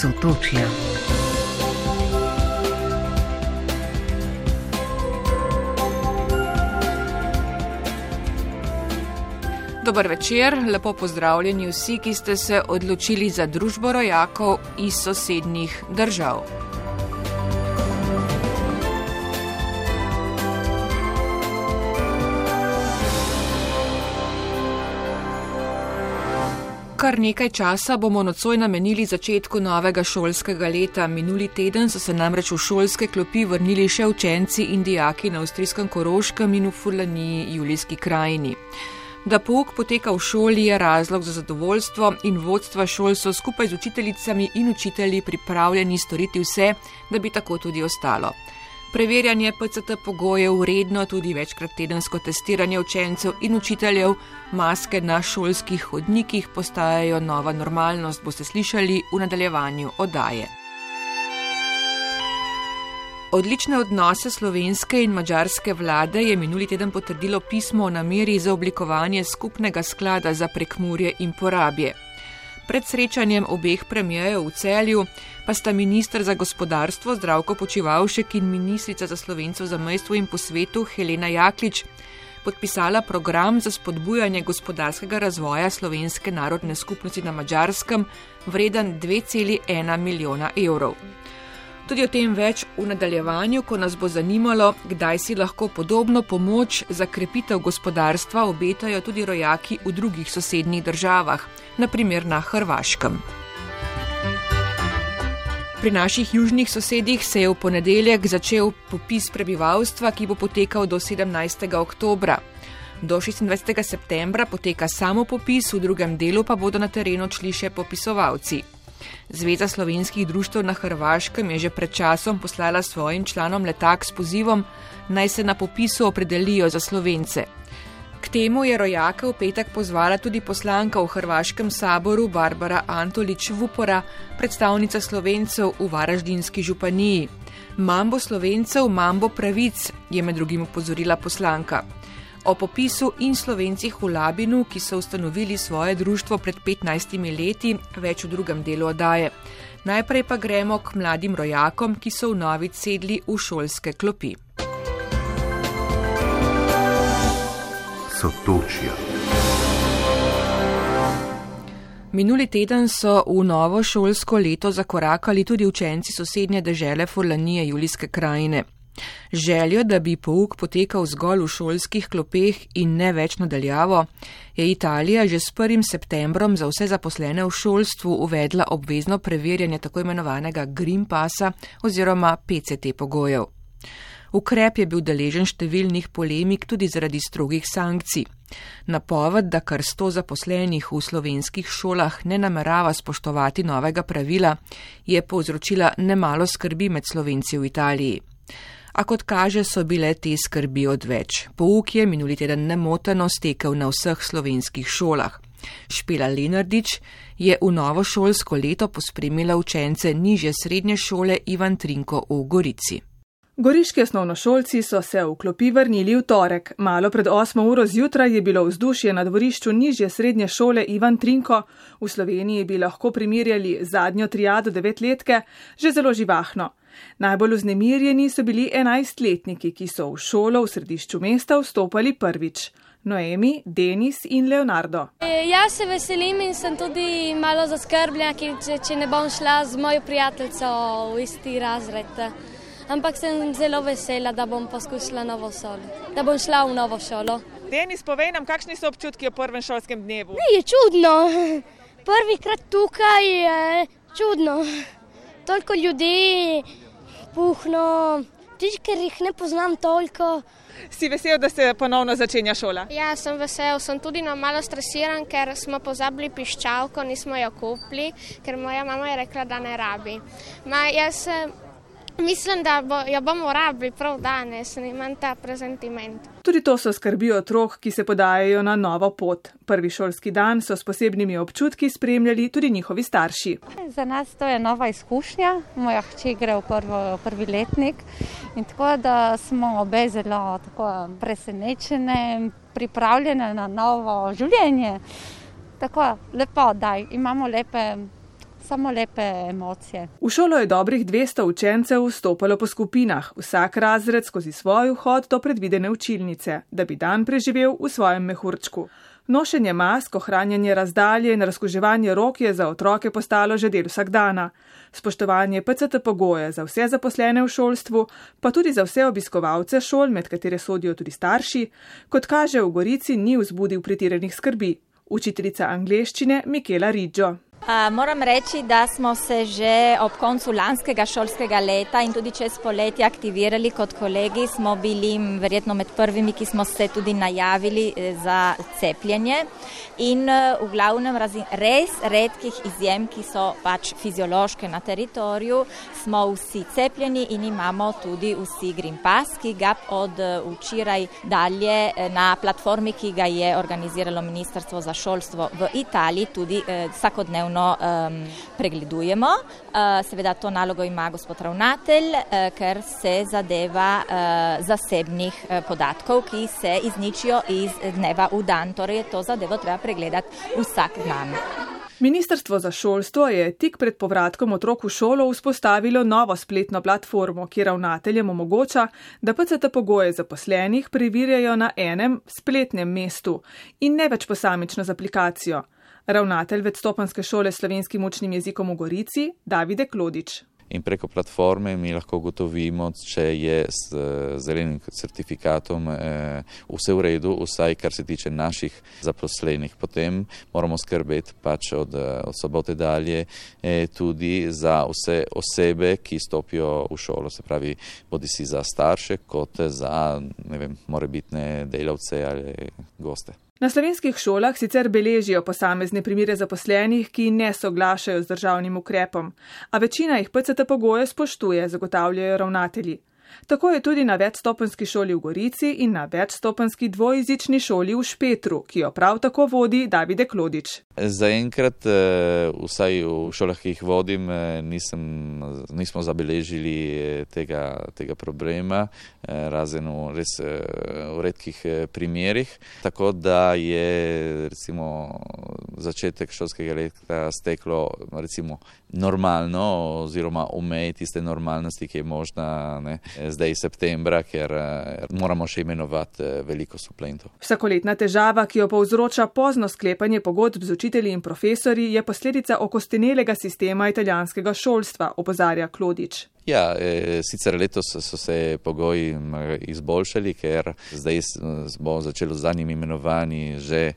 Sotočja. Dober večer, lepo pozdravljeni vsi, ki ste se odločili za družbo rojakov iz sosednjih držav. Kar nekaj časa bomo nocoj namenili začetku novega šolskega leta. Minuli teden so se namreč v šolske klopi vrnili še učenci in dijaki na avstrijskem Koroškem in v Furlaniji Julijski krajini. Da pouk poteka v šoli je razlog za zadovoljstvo in vodstva šol so skupaj z učiteljicami in učitelji pripravljeni storiti vse, da bi tako tudi ostalo. Preverjanje PCT pogojev, redno tudi večkrat tedensko testiranje učencev in učiteljev, maske na šolskih hodnikih postajajo nova normalnost, boste slišali v nadaljevanju oddaje. Odlične odnose slovenske in mađarske vlade je minuli teden potrdilo pismo o nameri za oblikovanje skupnega sklada za prekmurje in porabje. Pred srečanjem obeh premijejev v celju pa sta ministr za gospodarstvo Zdravko Počivalšek in ministrica za slovencev za mejstvo in po svetu Helena Jaklič podpisala program za spodbujanje gospodarskega razvoja slovenske narodne skupnosti na Mačarskem, vreden 2,1 milijona evrov. Tudi o tem več v nadaljevanju, ko nas bo zanimalo, kdaj si lahko podobno pomoč za krepitev gospodarstva obetajo tudi rojaki v drugih sosednjih državah, naprimer na Hrvaškem. Pri naših južnih sosedih se je v ponedeljek začel popis prebivalstva, ki bo potekal do 17. oktobra. Do 26. septembra poteka samo popis, v drugem delu pa bodo na terenu šli še popisovalci. Zveza slovenskih društv na Hrvaškem je že pred časom poslala svojim članom letak s pozivom, naj se na popisu opredelijo za slovence. K temu je rojaka v petek pozvala tudi poslanka v Hrvaškem saboru Barbara Antolič Vupora, predstavnica slovencev v Varaždinski županiji. Mambo slovencev, mambo pravic, je med drugim upozorila poslanka. O popisu in slovencih v Labinu, ki so ustanovili svoje društvo pred 15 leti, več v drugem delu oddaje. Najprej pa gremo k mladim rojakom, ki so v novic sedli v šolske klopi. Sotočja. Minuli teden so v novo šolsko leto zakorakali tudi učenci sosednje dežele Furlanije Julijske krajine. Željo, da bi pouk potekal zgolj v šolskih klopeh in ne več nadaljavo, je Italija že s 1. septembrom za vse zaposlene v šolstvu uvedla obvezno preverjanje tako imenovanega Green Passa oziroma PCT pogojev. Ukrep je bil deležen številnih polemik tudi zaradi strogih sankcij. Napoved, da kar sto zaposlenih v slovenskih šolah ne namerava spoštovati novega pravila, je povzročila nemalo skrbi med slovenci v Italiji. A kot kaže, so bile te skrbi odveč. Pouk je minuli teden nemoteno stekel na vseh slovenskih šolah. Špela Lenardič je v novo šolsko leto pospremila učence niže srednje šole Ivan Trinko v Gorici. Goriški osnovnošolci so se v klopi vrnili v torek. Malo pred 8 uro zjutraj je bilo vzdušje na dvorišču nižje srednje šole Ivan Trinko. V Sloveniji bi lahko primerjali zadnjo triado devetletke, že zelo živahno. Najbolj vznemirjeni so bili enajstletniki, ki so v šolo v središču mesta vstopali prvič. Noemi, Denis in Leonardo. E, jaz se veselim in sem tudi malo zaskrbljen, če ne bom šla z mojo prijateljico v isti razred ampak sem zelo vesela, da bom poskusila novo šolo, da bom šla v novo šolo. Denis, povej nam, kakšni so občutki o prvem šolskem dnevu? Ne, je čudno. Prvi krat tukaj je čudno. Toliko ljudi, puhno, tudi ker jih ne poznam toliko. Si vesel, da se ponovno začenja šola? Ja, sem vesel, sem tudi no malo stresiran, ker smo pozabili piščalko, nismo jo kupili, ker moja mama je rekla, da ne rabi. Ma, jaz Mislim, da bo, jo bomo rabili prav danes, imam ta prezentiment. Tudi to so skrbi otrok, ki se podajajo na novo pot. Prvi šolski dan so s posebnimi občutki spremljali tudi njihovi starši. Za nas to je nova izkušnja. Moja hči gre v prvo, prvi letnik in tako da smo obe zelo presenečene, pripravljene na novo življenje. Tako lepo, da imamo lepe samo lepe emocije. V šolo je dobrih 200 učencev vstopalo po skupinah, vsak razred skozi svoj vhod do predvidene učilnice, da bi dan preživel v svojem mehurčku. Nošenje mask, ohranjanje razdalje in razkuževanje rok je za otroke postalo že del vsakdana. Spoštovanje PCT pogoje za vse zaposlene v šolstvu, pa tudi za vse obiskovalce šol, med katere sodijo tudi starši, kot kaže v Gorici, ni vzbudil pretiranih skrbi. Učiteljica angleščine Mikela Riđo. Moram reči, da smo se že ob koncu lanskega šolskega leta in tudi čez poletje aktivirali kot kolegi. Smo bili verjetno med prvimi, ki smo se tudi najavili eh, za cepljenje. In eh, v glavnem razi res redkih izjem, ki so pač fiziološke na teritoriju, smo vsi cepljeni in imamo tudi vsi Green Pass, ki ga od eh, včeraj dalje na platformi, ki ga je organiziralo Ministrstvo za šolstvo v Italiji, tudi vsakodnevno dnevno um, pregledujemo. Uh, seveda to nalogo ima gospod ravnatelj, uh, ker se zadeva uh, zasebnih uh, podatkov, ki se izničijo iz dneva v dan. Torej to zadevo treba pregledati vsak dan. Ministrstvo za šolstvo je tik pred povratkom otrok v šolo vzpostavilo novo spletno platformo, ki ravnateljem omogoča, da PCT pogoje zaposlenih preverjajo na enem spletnem mestu in ne več posamično z aplikacijo ravnatelj večstopenske šole slovenskim učnim jezikom v Gorici, Davide Klodič. In preko platforme mi lahko gotovimo, če je s zelenim certifikatom eh, vse v redu, vsaj kar se tiče naših zaposlenih. Potem moramo skrbeti pač od, od sobote dalje eh, tudi za vse osebe, ki stopijo v šolo, se pravi, bodi si za starše, kot za, vem, morebitne delavce ali goste. Na slovenskih šolah sicer beležijo posamezne primere zaposlenih, ki ne soglašajo z državnim ukrepom, a večina jih PCT pogoje spoštuje, zagotavljajo ravnatelji. Tako je tudi na večstopenski šoli v Gorici in na večstopenski dvojezični šoli v Špetru, ki jo prav tako vodi Davide Klodič. Zaenkrat, eh, vsaj v šolah, ki jih vodim, eh, nisem, nismo zabeležili eh, tega, tega problema, razen v res v redkih primerjih. Tako da je recimo začetek šolskega leta steklo recimo normalno oziroma omej tiste normalnosti, ki je možna. Ne, zdaj septembra, ker eh, moramo še imenovati eh, veliko suplentov. Vsakoletna težava, ki jo povzroča pozno sklepanje pogodb z učitelji in profesori, je posledica okostenelega sistema italijanskega šolstva, opozarja Klodič. Ja, e, sicer letos so se pogoji izboljšali, ker zdaj bo začelo z zadnjimi imenovanji že e,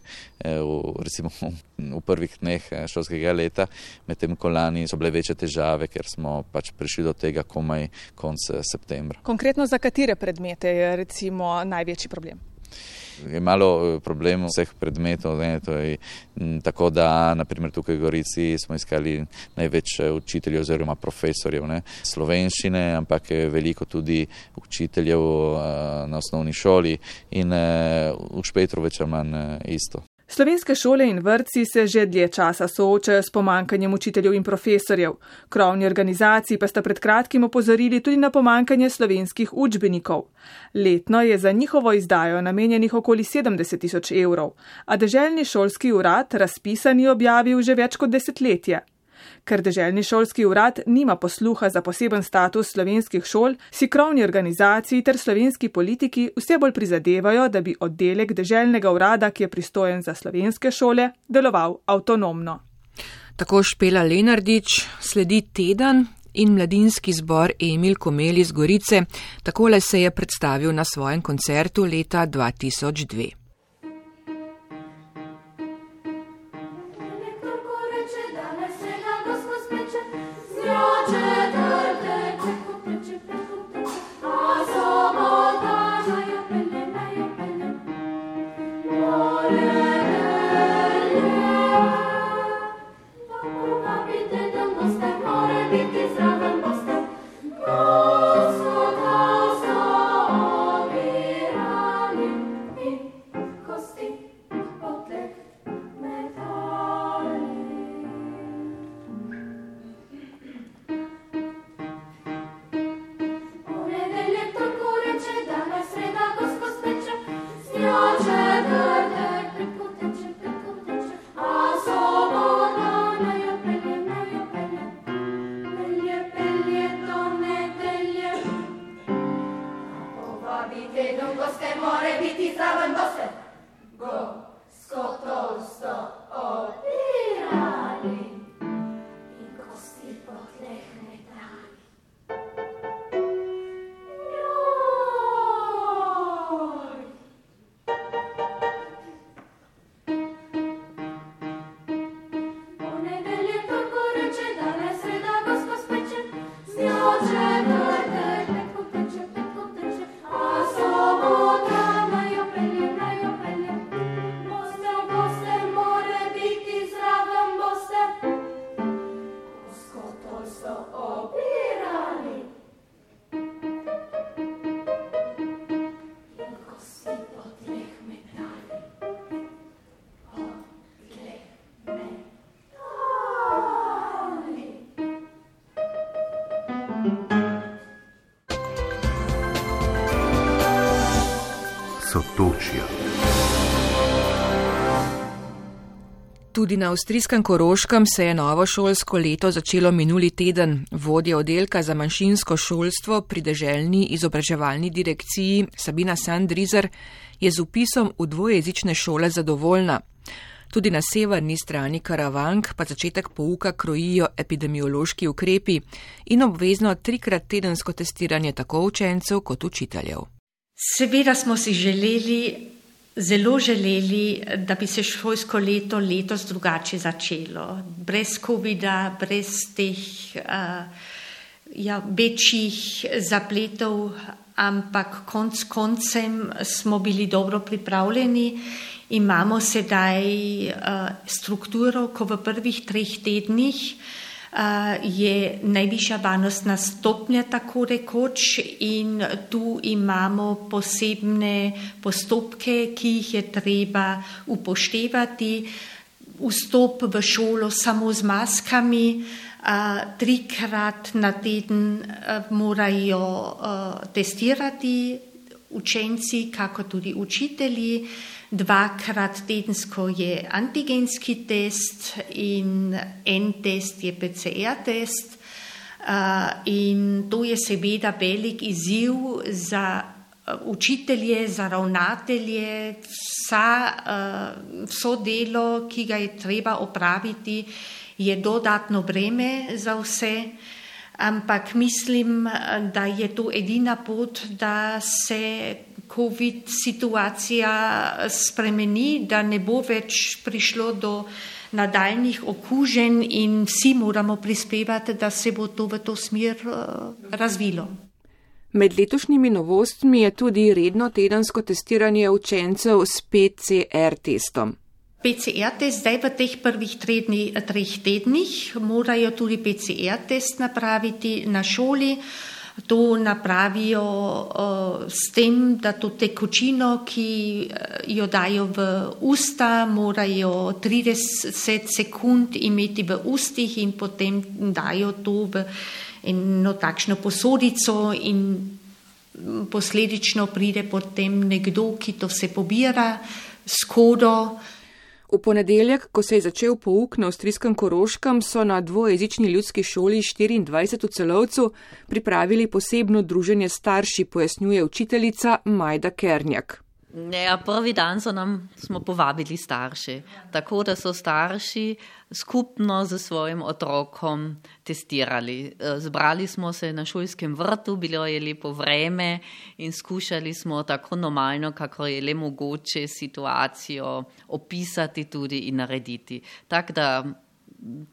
v, recimo, v prvih dneh e, šolskega leta, medtem ko lani so bile večje težave, ker smo pač prišli do tega komaj konc septembra. Konkretno za katere predmete je recimo največji problem? Je malo eh, problemov vseh predmetov. Ne, je, tako da, naprimer, tukaj v Gorici smo iskali največ eh, učiteljev oziroma profesorjev ne, slovenščine, ampak veliko tudi učiteljev uh, na osnovni šoli in v Špetru več ali manj isto. Slovenske šole in vrtci se že dlje časa soočajo s pomankanjem učiteljev in profesorjev. Krovni organizaciji pa sta pred kratkim opozorili tudi na pomankanje slovenskih učbenikov. Letno je za njihovo izdajo namenjenih okoli 70 tisoč evrov, a državni šolski urad razpisani objavil že več kot desetletje. Ker državni šolski urad nima posluha za poseben status slovenskih šol, si krovni organizaciji ter slovenski politiki vse bolj prizadevajo, da bi oddelek državnega urada, ki je pristojen za slovenske šole, deloval avtonomno. Tako špela Lenardič sledi teden. In mladinski zbor Emil Komeli z Gorice, takole se je predstavil na svojem koncertu leta 2002. Tudi na avstrijskem Koroškem se je novo šolsko leto začelo minuli teden. Vodja oddelka za manjšinsko šolstvo pri deželni izobraževalni direkciji Sabina Sandrizer je z upisom v dvojezične šole zadovoljna. Tudi na severni strani Karavank pa začetek pouka krojijo epidemiološki ukrepi in obvezno trikrat tedensko testiranje tako učencev kot učiteljev. Seveda smo si želeli zelo želeli, da bi se šolsko leto letos drugače začelo. Brez COVID-a, brez teh uh, ja, večjih zapletov, ampak konc koncem smo bili dobro pripravljeni. Imamo sedaj uh, strukturo, ko v prvih treh tednih uh, je najvišja varnostna stopnja, tako rekoč, in tu imamo posebne postopke, ki jih je treba upoštevati. Vstop v šolo samo z maskami, trikrat na teden morajo testirati učenci, kako tudi učitelji dvakrat tedensko je antigenski test in en test je PCR test. Uh, in to je seveda velik izziv za uh, učitelje, za ravnatelje, vsa, uh, vso delo, ki ga je treba opraviti, je dodatno breme za vse. Ampak mislim, da je to edina pot, da se COVID situacija spremeni, da ne bo več prišlo do nadaljnih okužen in vsi moramo prispevati, da se bo to v to smer eh, razvilo. Med letošnjimi novostmi je tudi redno tedensko testiranje učencev s PCR testom. PCR test zdaj v teh prvih tredni, treh tednih morajo tudi PCR test napraviti na šoli. To napravijo uh, s tem, da to tekočino, ki eh, jo dajo v usta, morajo 30 sekund imeti v ustih in potem dajo to v eno takšno posodico in posledično pride potem nekdo, ki to vse pobira, skodo. V ponedeljek, ko se je začel pouk na avstrijskem Koroškem, so na dvojezični ljudski šoli 24 v celovcu pripravili posebno druženje starši, pojasnjuje učiteljica Majda Kernjak. Ja, prvi dan so nam smo povabili starše, tako da so starši skupno z svojim otrokom testirali. E, zbrali smo se na šolskem vrtu, bilo je lepo vreme in skušali smo tako normalno, kako je le mogoče situacijo opisati tudi in narediti. Tako da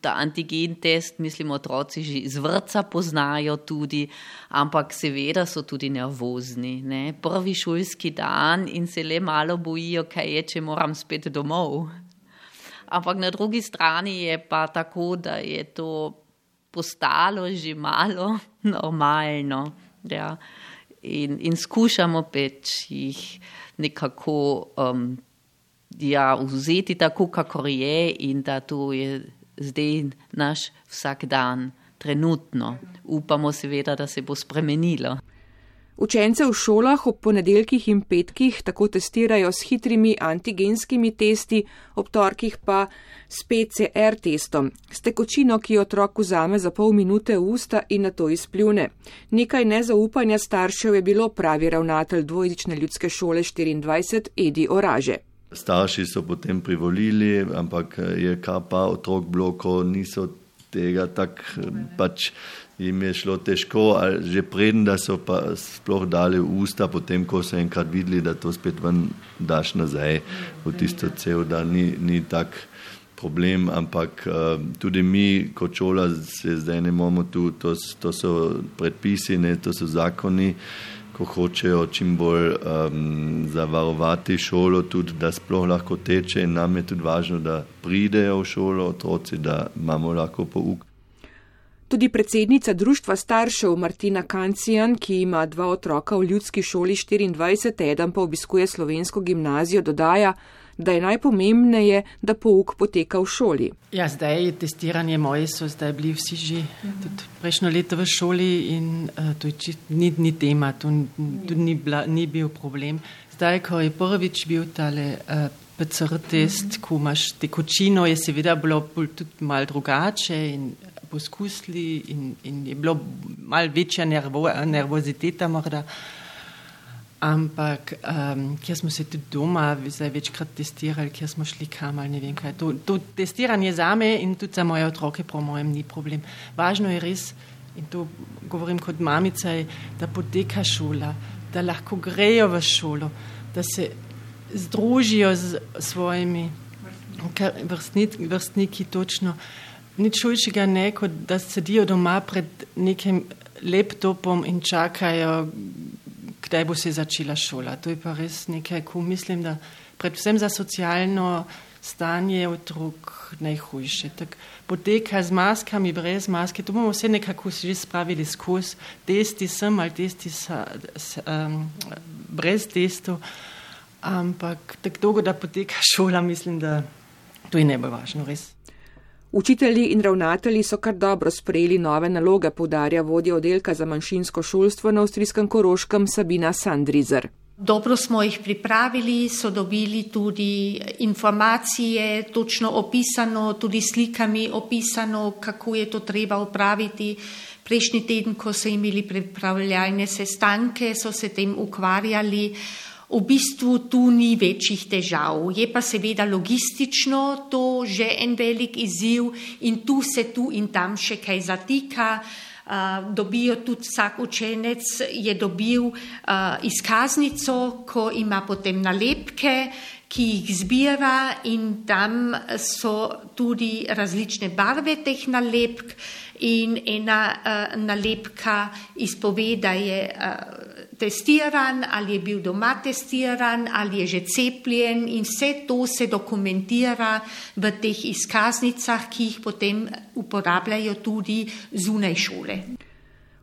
ta antigen test, mislim, otroci že iz vrca poznajo tudi, ampak seveda so tudi nervozni. Ne? Prvi šolski dan in se le malo bojijo, kaj je, če moram spet domov. Ampak na drugi strani je pa tako, da je to postalo že malo normalno. Ja? In, in skušamo peč jih nekako um, ja, vzeti tako, kako je, in da to je zdaj naš vsak dan, trenutno. Upamo seveda, da se bo spremenilo. Učence v šolah ob ponedeljkih in petkih tako testirajo s hitrimi antigenskimi testi, ob torkih pa s PCR testom, s tekočino, ki otrok vzame za pol minute v usta in na to izpljune. Nekaj nezaupanja staršev je bilo pravi ravnatelj dvojezične ljudske šole 24 Edi Oraže. Starši so potem privolili, ampak je kar pa otrok bilo, ko niso tega tako, pač jim je šlo težko, že preden, da so pa sploh dali v usta, potem, ko so enkrat videli, da to spet ven daš nazaj v tisto cel, da ni, ni tak problem, ampak uh, tudi mi kot šola se zdaj ne moramo tu, to, to so predpisi, ne, to so zakoni ko hočejo čim bolj um, zavarovati šolo, tudi da sploh lahko teče. Nam je tudi važno, da pridejo v šolo otroci, da imamo lahko pouk. Tudi predsednica Društva staršev Martina Kancijan, ki ima dva otroka v ljudski šoli 24, eden pa obiskuje slovensko gimnazijo, dodaja, da je najpomembneje, da pouk poteka v šoli. Ja, zdaj je testiranje moje, so zdaj bili vsi že prejšnjo leto v šoli in uh, to je čist, ni, ni tema, to tudi ni, bila, ni bil problem. zdaj, ko je prvič bil tale uh, PCR test, ko imaš tekočino, je seveda bilo tudi malo drugače in poskusili in, in je bilo malo večja nervo, nervoziteta morda. Ampak, um, kjer smo se tudi doma zdaj večkrat testirali, kjer smo šli kam ali ne vem kaj. To, to testiranje za me in tudi za moje otroke, po mojem, ni problem. Važno je res, in to govorim kot mamica, da poteka šola, da lahko grejo v šolo, da se združijo z svojimi vrstniki, vrstniki točno. Nič hujšega ne, kot da sedijo doma pred nekim laptopom in čakajo, kdaj bo se začela šola. To je pa res nekaj, ko mislim, da predvsem za socialno stanje otrok najhujše. Tak poteka z maskami, brez maske, to bomo vse nekako že spravili skozi, testi sem ali testi sa, s, um, brez testov, ampak tako dolgo, da poteka šola, mislim, da to je najbolj važno, res. Učitelji in ravnatelji so kar dobro sprejeli nove naloge, povdarja vodja oddelka za manjšinsko šolstvo na avstrijskem koroškem Sabina Sandrizer. Dobro smo jih pripravili, so dobili tudi informacije, točno opisano, tudi slikami opisano, kako je to treba upraviti. Prejšnji teden, ko so imeli pripravljalne sestanke, so se tem ukvarjali. V bistvu tu ni večjih težav. Je pa seveda logistično to že en velik izziv in tu se tu in tam še kaj zatika. Uh, dobijo tudi vsak učenec, je dobil uh, izkaznico, ko ima potem nalepke, ki jih zbira in tam so tudi različne barve teh nalepk in ena uh, nalepka izpove, da je uh, testiran, ali je bil doma testiran, ali je že cepljen in vse to se dokumentira v teh izkaznicah, ki jih potem uporabljajo tudi zunaj šole.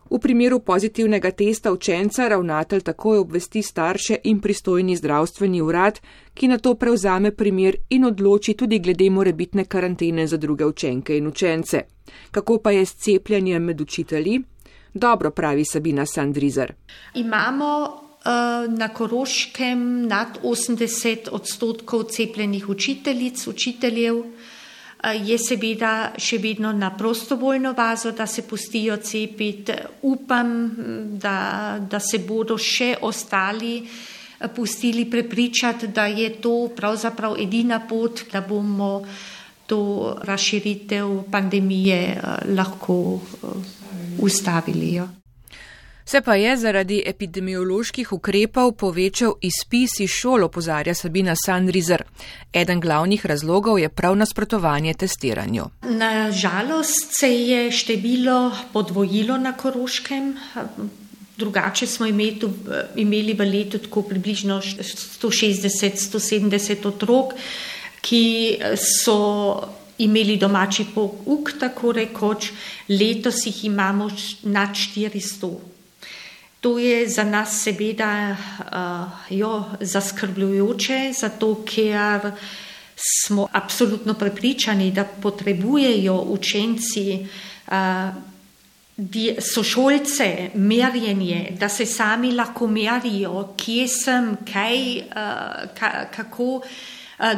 V primeru pozitivnega testa učenca ravnatelj takoj obvesti starše in pristojni zdravstveni urad, ki na to prevzame primer in odloči tudi glede morebitne karantene za druge učenke in učence. Kako pa je s cepljenjem med učitelji? Dobro pravi Sabina Sandrizer. Imamo uh, na Koroškem nad 80 odstotkov cepljenih učiteljic, učiteljev. Je seveda še vedno na prostovoljno bazo, da se pustijo cepiti. Upam, da, da se bodo še ostali eh, pustili prepričati, da je to pravzaprav edina pot, da bomo to razširitev pandemije eh, lahko ustavili jo. Se pa je zaradi epidemioloških ukrepov povečal izpis iz šol, opozarja Sabina Sandrizer. Eden glavnih razlogov je prav nasprotovanje testiranju. Nažalost se je število podvojilo na Koroškem. Drugače smo imeli v letu tako približno 160-170 otrok, ki so imeli domači pouk, tako rekoč, letos jih imamo nad 400. To je za nas seveda uh, jo, zaskrbljujoče, zato ker smo absolutno prepričani, da potrebujejo učenci uh, sošolce merjenje, da se sami lahko merijo, kje sem, kaj, uh, ka, kako.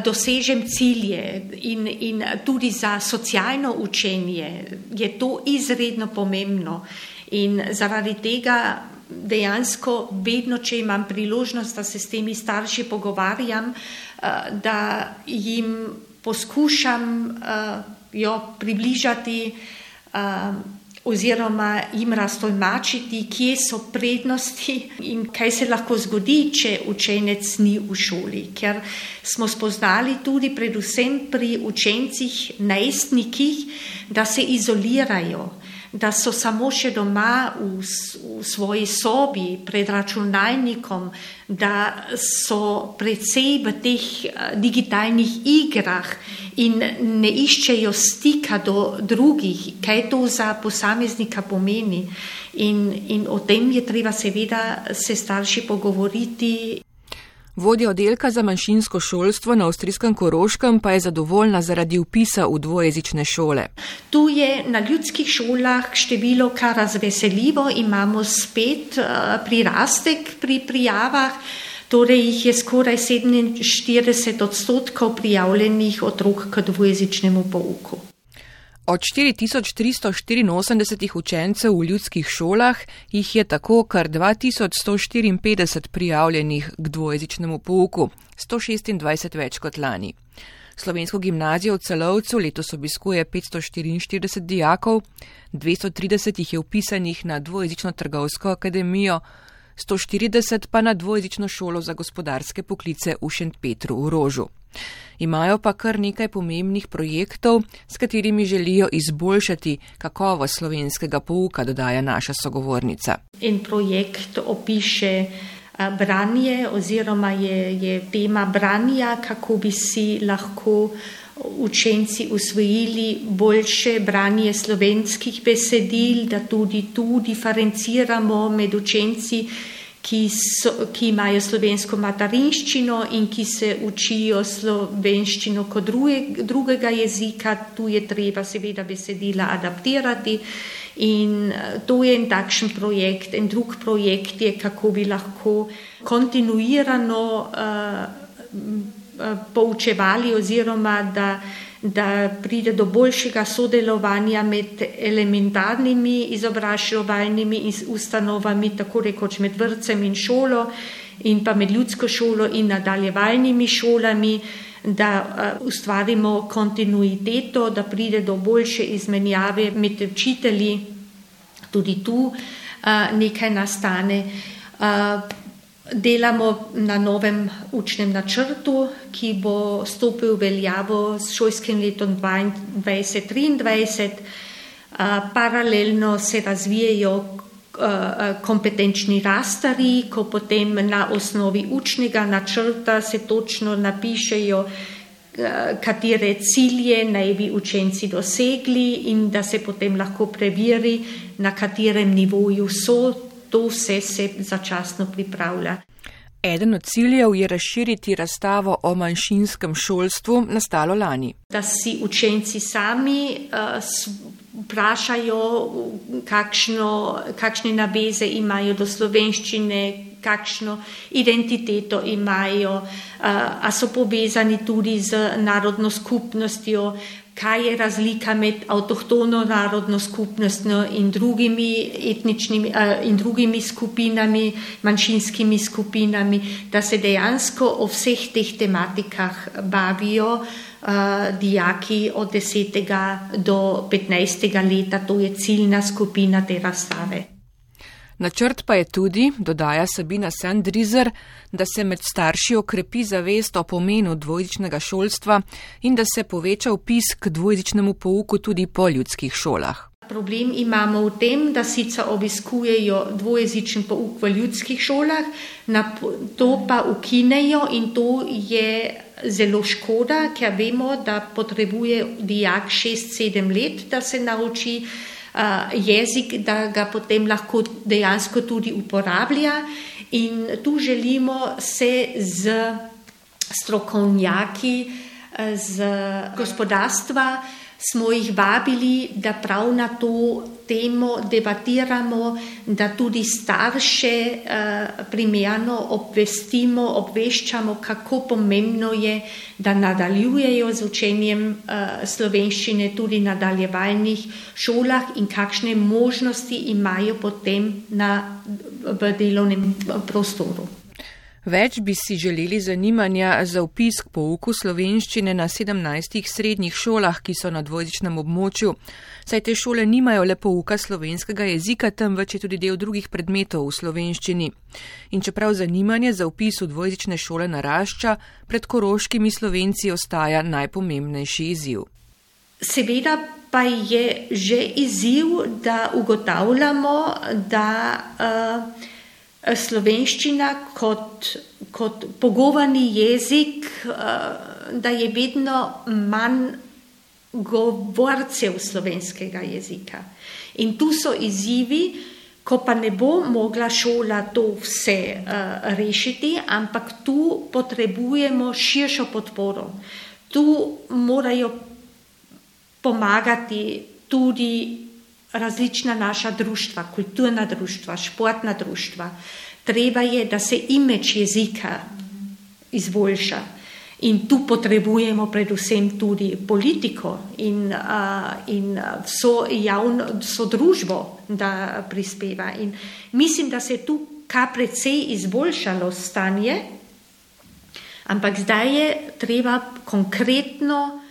Dosežem cilje in, in tudi za socialno učenje je to izredno pomembno. In zaradi tega dejansko vedno, če imam priložnost, da se s temi starši pogovarjam, da jim poskušam jo približati oziroma jim raztolmačiti, kje so prednosti in kaj se lahko zgodi, če učenec ni v šoli. Ker smo spoznali tudi predvsem pri učencih, najstnikih, da se izolirajo da so samo še doma v, v svoji sobi pred računalnikom, da so predvsej v teh eh, digitalnih igrah in ne iščejo stika do drugih, kaj to za posameznika pomeni. In, in o tem je treba seveda se starši pogovoriti. Vodja oddelka za manjšinsko šolstvo na avstrijskem Koroškem pa je zadovoljna zaradi upisa v dvojezične šole. Tu je na ljudskih šolah število kar razveseljivo, imamo spet uh, prirastek pri prijavah. Torej jih je skoraj 47 odstotkov prijavljenih otrok k dvojezičnemu pouku. Od 4384 učencev v ljudskih šolah jih je tako kar 2154 prijavljenih k dvojezičnemu pouku, 126 več kot lani. Slovensko gimnazijo v celovcu letos obiskuje 544 dijakov, 230 jih je upisanih na dvojezično trgovsko akademijo, 140 pa na dvojezično šolo za gospodarske poklice v Šentpetru v Rožu. Imajo pa kar nekaj pomembnih projektov, s katerimi želijo izboljšati kakovost slovenskega pouka, dodaja naša sogovornica. In projekt opiše branje oziroma je, je tema branja, kako bi si lahko učenci usvojili boljše branje slovenskih besedil, da tudi tu diferenciramo med učenci, ki, so, ki imajo slovensko materinščino in ki se učijo slovenščino kot druge, drugega jezika. Tu je treba seveda besedila adaptirati. In to je en takšen projekt. En drug projekt je, kako bi lahko kontinuirano uh, poučevali oziroma da, da pride do boljšega sodelovanja med elementarnimi izobraževalnimi ustanovami, tako rekoč med vrtcem in šolo in pa med ljudsko šolo in nadaljevalnimi šolami, da uh, ustvarimo kontinuiteto, da pride do boljše izmenjave med učitelji, tudi tu uh, nekaj nastane. Delamo na novem učnem načrtu, ki bo stopil v veljavo s šolskim letom 2023. Paralelno se razvijajo kompetenčni rastari, ko potem na osnovi učnega načrta se točno napišejo, katere cilje naj bi učenci dosegli in da se potem lahko preveri, na katerem nivoju so to vse se začasno pripravlja. Eden od ciljev je razširiti razstavo o manjšinskem šolstvu nastalo lani. Da si učenci sami uh, vprašajo, kakšno, kakšne naveze imajo do slovenščine, kakšno identiteto imajo, uh, a so povezani tudi z narodno skupnostjo, kaj je razlika med avtohtono narodno skupnostjo in drugimi etničnimi uh, in drugimi skupinami, manjšinskimi skupinami, da se dejansko o vseh teh tematikah bavijo uh, dijaki od 10. do 15. leta, to je ciljna skupina te razstave. Načrt pa je tudi, dodaja Sabina Sandrizer, da se med starši okrepi zavest o pomenu dvojezičnega šolstva in da se poveča upis k dvojezičnemu pouku tudi po ljudskih šolah. Problem imamo v tem, da sicer obiskujejo dvojezičen pouk v ljudskih šolah, to pa ukinejo in to je zelo škoda, ker vemo, da potrebuje dijak 6-7 let, da se nauči jezik, da ga potem lahko dejansko tudi uporablja. In tu želimo se z strokovnjaki, z gospodarstva, smo jih vabili, da prav na to temo debatiramo, da tudi starše uh, primerno obvestimo, obveščamo, kako pomembno je, da nadaljujejo z učenjem uh, slovenščine tudi na nadaljevalnih šolah in kakšne možnosti imajo potem na, v delovnem prostoru. Več bi si želeli zanimanja za upis k pouku slovenščine na 17 srednjih šolah, ki so na dvojezičnem območju, saj te šole nimajo le pouka slovenskega jezika, temveč je tudi del drugih predmetov v slovenščini. In čeprav zanimanje za upis v dvojezične šole narašča, pred koroškimi slovenci ostaja najpomembnejši izziv. Seveda pa je že izziv, da ugotavljamo, da. Uh, slovenščina kot, kot pogovorni jezik, eh, da je vedno manj govorcev slovenskega jezika. In tu so izzivi, ko pa ne bo mogla šola to vse uh, rešiti, ampak tu potrebujemo širšo podporo. Tu morajo pomagati tudi različna naša društva, kulturna društva, športna društva, treba je, da se imeč jezika izboljša. In tu potrebujemo predvsem tudi politiko in, uh, in vso, javno, vso družbo, da prispeva. In mislim, da se je tu kar precej izboljšalo stanje, ampak zdaj je treba konkretno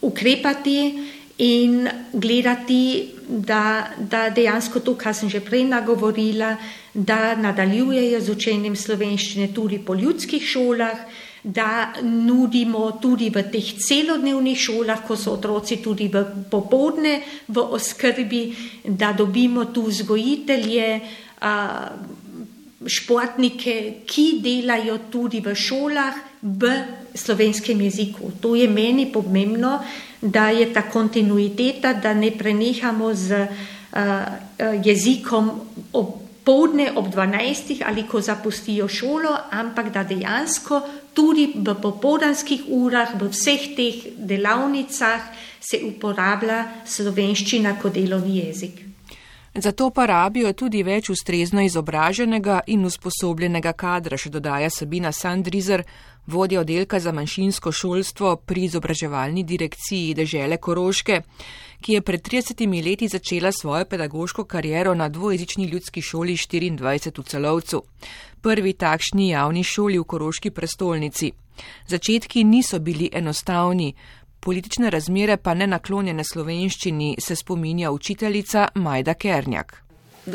ukrepati in gledati, da, da dejansko to, kar sem že prej nagovorila, da nadaljujejo z učenjem slovenščine tudi po ljudskih šolah, da nudimo tudi v teh celodnevnih šolah, ko so otroci tudi v popodne v oskrbi, da dobimo tu vzgojitelje, športnike, ki delajo tudi v šolah v slovenskem jeziku. To je meni pomembno, da je ta kontinuiteta, da ne prenehamo z jezikom ob povdne ob 12. ali ko zapustijo šolo, ampak da dejansko tudi v popoldanskih urah, v vseh teh delavnicah se uporablja slovenščina kot delovni jezik. Zato pa rabijo tudi več ustrezno izobraženega in usposobljenega kadra, še dodaja Sabina Sandrizer, vodja oddelka za manjšinsko šolstvo pri izobraževalni direkciji Dežele Koroške ki je pred 30 leti začela svojo pedagoško kariero na dvojezični ljudski šoli 24 v celovcu, prvi takšni javni šoli v Koroški prestolnici. Začetki niso bili enostavni, politične razmere pa ne naklonjene slovenščini, se spominja učiteljica Majda Kernjak.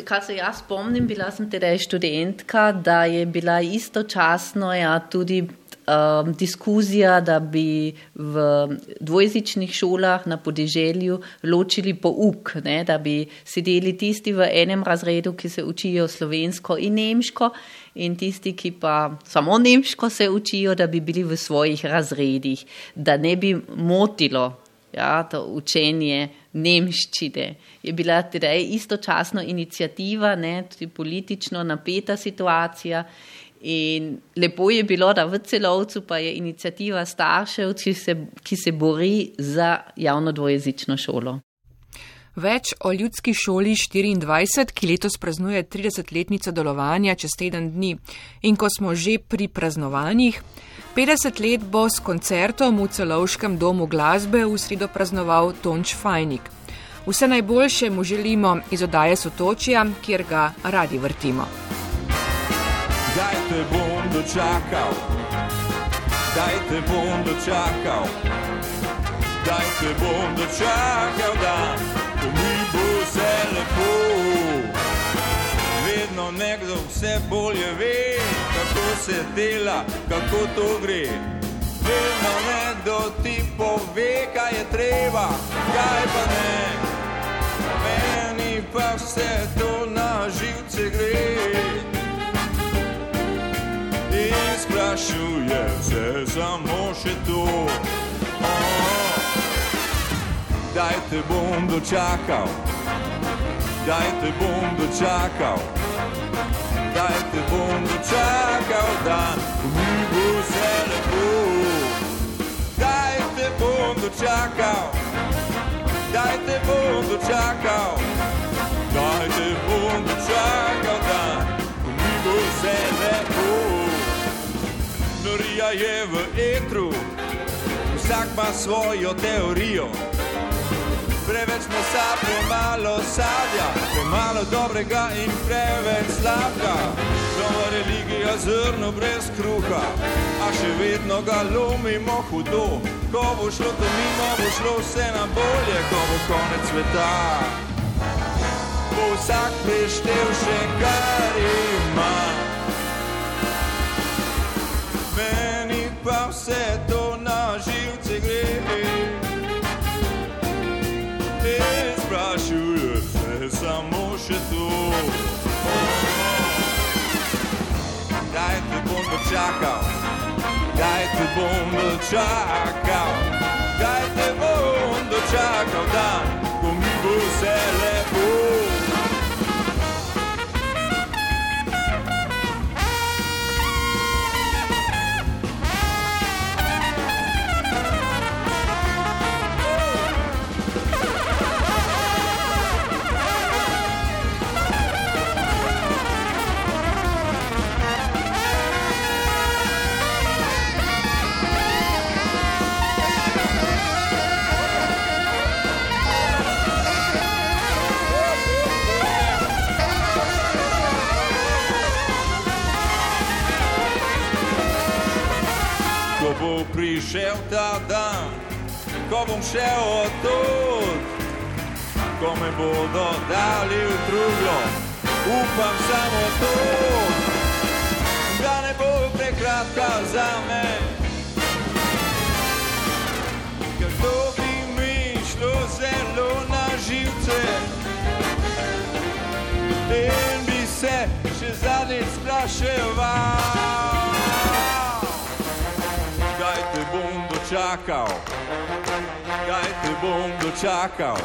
Kar se jaz spomnim, bila sem tedaj študentka, da je bila istočasno ja, tudi um, diskuzija, da bi v dvojezičnih šolah na podeželju ločili pouk, ne, da bi sedeli tisti v enem razredu, ki se učijo slovensko in nemško, in tisti, ki pa samo nemško se učijo, da bi bili v svojih razredih, da ne bi motilo ja, to učenje nemščine. Je bila teda istočasno inicijativa, ne, tudi politično napeta situacija. In lepo je bilo, da v celovcu pa je inicijativa staršev, ki se, ki se bori za javno dvojezično šolo. Več o ljudski šoli 24, ki letos praznuje 30-letnico delovanja čez teden dni. In ko smo že pri praznovanjih, 50 let bo s koncertom v celovškem domu glasbe v sredo praznoval Tonč Fajnik. Vse najboljše mu želimo iz oddaje Sotočja, kjer ga radi vrtimo kdaj te bom dočakal, kdaj te bom dočakal, kdaj te bom dočakal, da mi bo vse lepo. Vedno nekdo vse bolje ve, kako se dela, kako to gre. Vedno nekdo ti pove, kaj je treba, kaj pa ne. Meni pa vse to na živce gre sprašuje se samo še to. Daj te bom dočakal, daj te bom dočakal, daj te bom dočakal, da mi bo vse lepo. Daj te bom dočakal, daj te bom dočakal, norija je v etru, vsak ima svojo teorijo. Preveč mesa, premalo sadja, premalo dobrega in preveč slabega. Nova religija, zrno brez kruha, a še vedno ga lomimo hudo. Ko bo šlo to mimo, bo šlo vse na bolje, ko bo konec sveta. Bo vsak preštev še kar ima. Vse to na živce gre. Ne sprašuje se samo še to. Kdaj te bom dočakal, kdaj te bom dočakal, kdaj te bom dočakal dan, ko mi bo vse lepo. Prišel ta dan, ko bom šel od tod, ko me bodo dali v truglo, upam samo to, da ne bo prekratka za me. Ker to bi mi šlo zelo na živce. In bi se še zadnjič spraševal dočakal, kaj te bom dočakal,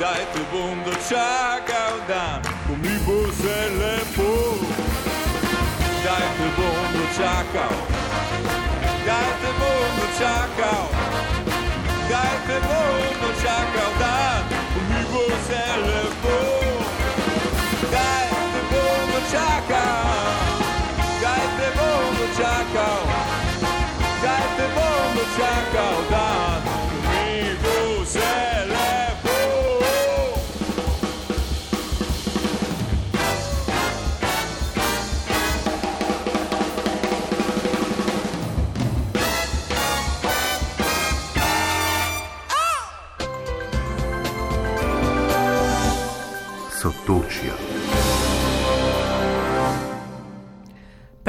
kaj te bom dočakal, dan, ko mi bo vse lepo. Kaj te bom dočakal, kaj te bom dočakal, kaj te bom dočakal, dan, ko mi bo vse lepo. Kaj te bom dočakal, kaj te bom dočakal bom dočakal dan, mi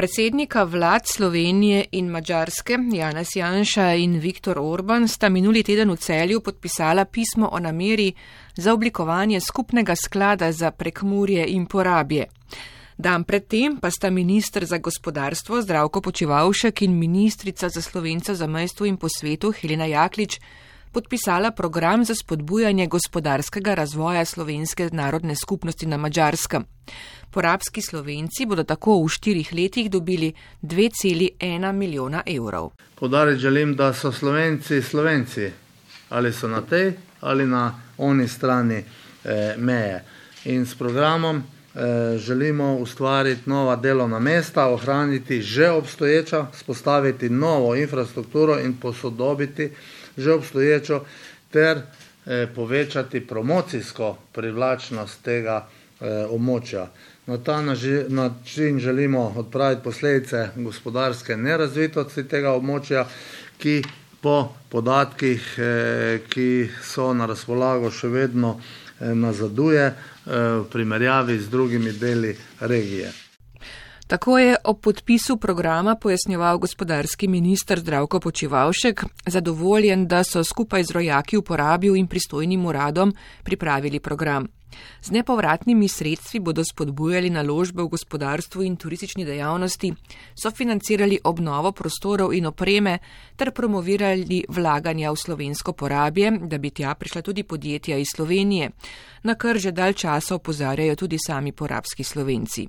Predsednika vlad Slovenije in Mačarske Janez Janša in Viktor Orban sta minuli teden v celju podpisala pismo o nameri za oblikovanje skupnega sklada za prekmurje in porabje. Dan predtem pa sta ministr za gospodarstvo Zdravko Počivalšek in ministrica za slovence za mestvo in po svetu Helena Jaklič podpisala program za spodbujanje gospodarskega razvoja slovenske narodne skupnosti na Mačarskem. Porabski slovenci bodo tako v štirih letih dobili 2,1 milijona evrov. Podariti želim, da so slovenci slovenci, ali so na tej ali na oni strani eh, meje. In s programom eh, želimo ustvariti nova delovna mesta, ohraniti že obstoječa, spostaviti novo infrastrukturo in posodobiti že obstoječo ter eh, povečati promocijsko privlačnost tega eh, območja. Na ta način želimo odpraviti posledice gospodarske nerazvitosti tega območja, ki po podatkih, eh, ki so na razpolago, še vedno eh, nazaduje eh, v primerjavi z drugimi deli regije. Tako je ob podpisu programa pojasnjeval gospodarski minister Zdravko Počivalšek, zadovoljen, da so skupaj z rojaki v porabil in pristojnim uradom pripravili program. Z nepovratnimi sredstvi bodo spodbujali naložbe v gospodarstvu in turistični dejavnosti, sofinancirali obnovo prostorov in opreme ter promovirali vlaganja v slovensko porabje, da bi tja prišla tudi podjetja iz Slovenije, na kar že dal časa opozarjajo tudi sami porabski slovenci.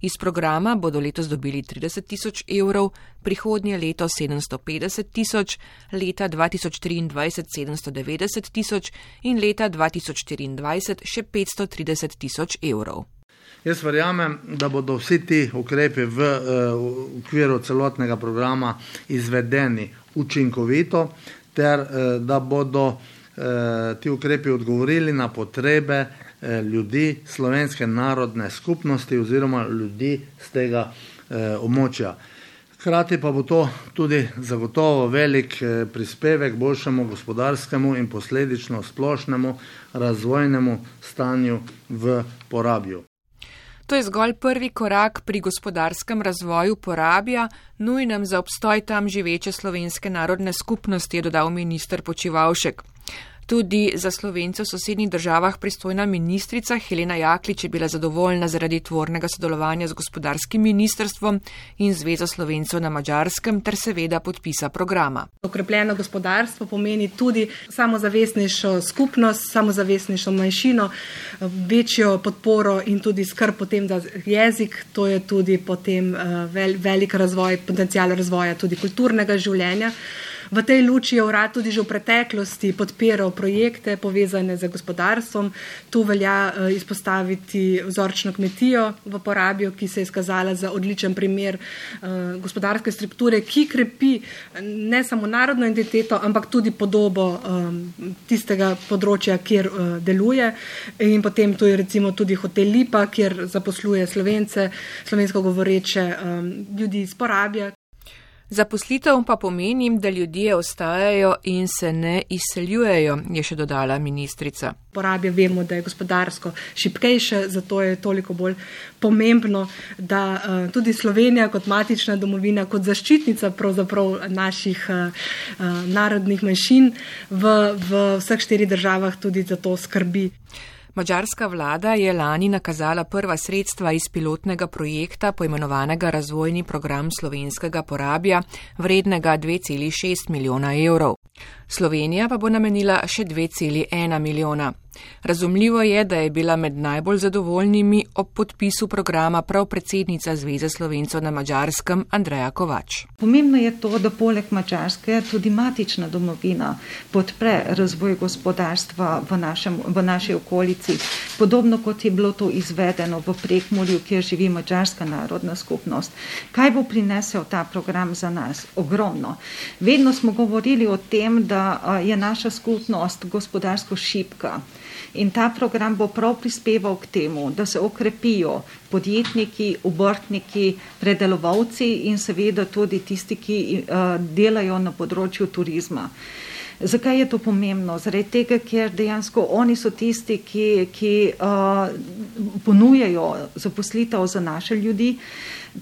Iz programa bodo letos dobili 30 tisoč evrov, prihodnje leto 750 tisoč, leta 2023 790 tisoč in leta 2024 še 530 tisoč evrov. Jaz verjamem, da bodo vsi ti ukrepi v, eh, v okviru celotnega programa izvedeni učinkovito, ter eh, da bodo eh, ti ukrepi odgovorili na potrebe ljudi slovenske narodne skupnosti oziroma ljudi z tega eh, območja. Hkrati pa bo to tudi zagotovo velik eh, prispevek boljšemu gospodarskemu in posledično splošnemu razvojnemu stanju v porabju. To je zgolj prvi korak pri gospodarskem razvoju porabja, nujnem za obstoj tam živeče slovenske narodne skupnosti, je dodal minister Počivalšek. Tudi za slovence v sosednjih državah pristojna ministrica Helena Jaklič je bila zadovoljna zaradi tvornega sodelovanja z gospodarskim ministrstvom in Zvezo slovencev na Mačarskem ter seveda podpisa programa. Okrepljeno gospodarstvo pomeni tudi samozavestnejšo skupnost, samozavestnejšo manjšino, večjo podporo in tudi skrb potem za jezik. To je tudi potem eh, velik razvoj, potencial razvoja tudi kulturnega življenja. V tej luči je urad tudi že v preteklosti podpiral projekte povezane z gospodarstvom. Tu velja eh, izpostaviti vzorčno kmetijo v porabijo, ki se je izkazala za odličen primer eh, gospodarske strukture, ki krepi eh, ne samo narodno identiteto, ampak tudi podobo tistega področja, kjer deluje. In potem tu je recimo tudi hotel Lipa, kjer zaposluje slovence, slovensko govoreče ljudi iz porabja. Zaposlitev pa pomeni, da ljudje ostajajo in se ne izseljujejo, je še dodala ministrica. Porabje vemo, da je gospodarsko šipkejše, zato je toliko bolj pomembno, da uh, tudi Slovenija kot matična domovina, kot zaščitnica naših uh, uh, narodnih manjšin v, v vseh štirih državah tudi za to skrbi. Mačarska vlada je lani nakazala prva sredstva iz pilotnega projekta poimenovanega Razvojni program slovenskega porabja, vrednega 2,6 milijona evrov. Slovenija pa bo namenila še 2,1 milijona. Razumljivo je, da je bila med najbolj zadovoljnimi ob podpisu programa prav predsednica Zveze slovencev na Mačarskem Andreja Kovač. Pomembno je to, da poleg Mačarske tudi matična domovina podpre razvoj gospodarstva v, našem, v naši okolici, podobno kot je bilo to izvedeno v prekmorju, kjer živi mačarska narodna skupnost. Kaj bo prinesel ta program za nas? Ogromno. Vedno smo govorili o tem, da je naša skupnost gospodarsko šipka. In ta program bo prav prispeval k temu, da se okrepijo podjetniki, obrtniki, predelovalci in seveda tudi tisti, ki uh, delajo na področju turizma. Zakaj je to pomembno? Zaradi tega, ker dejansko oni so tisti, ki, ki uh, ponujajo zaposlitev za naše ljudi.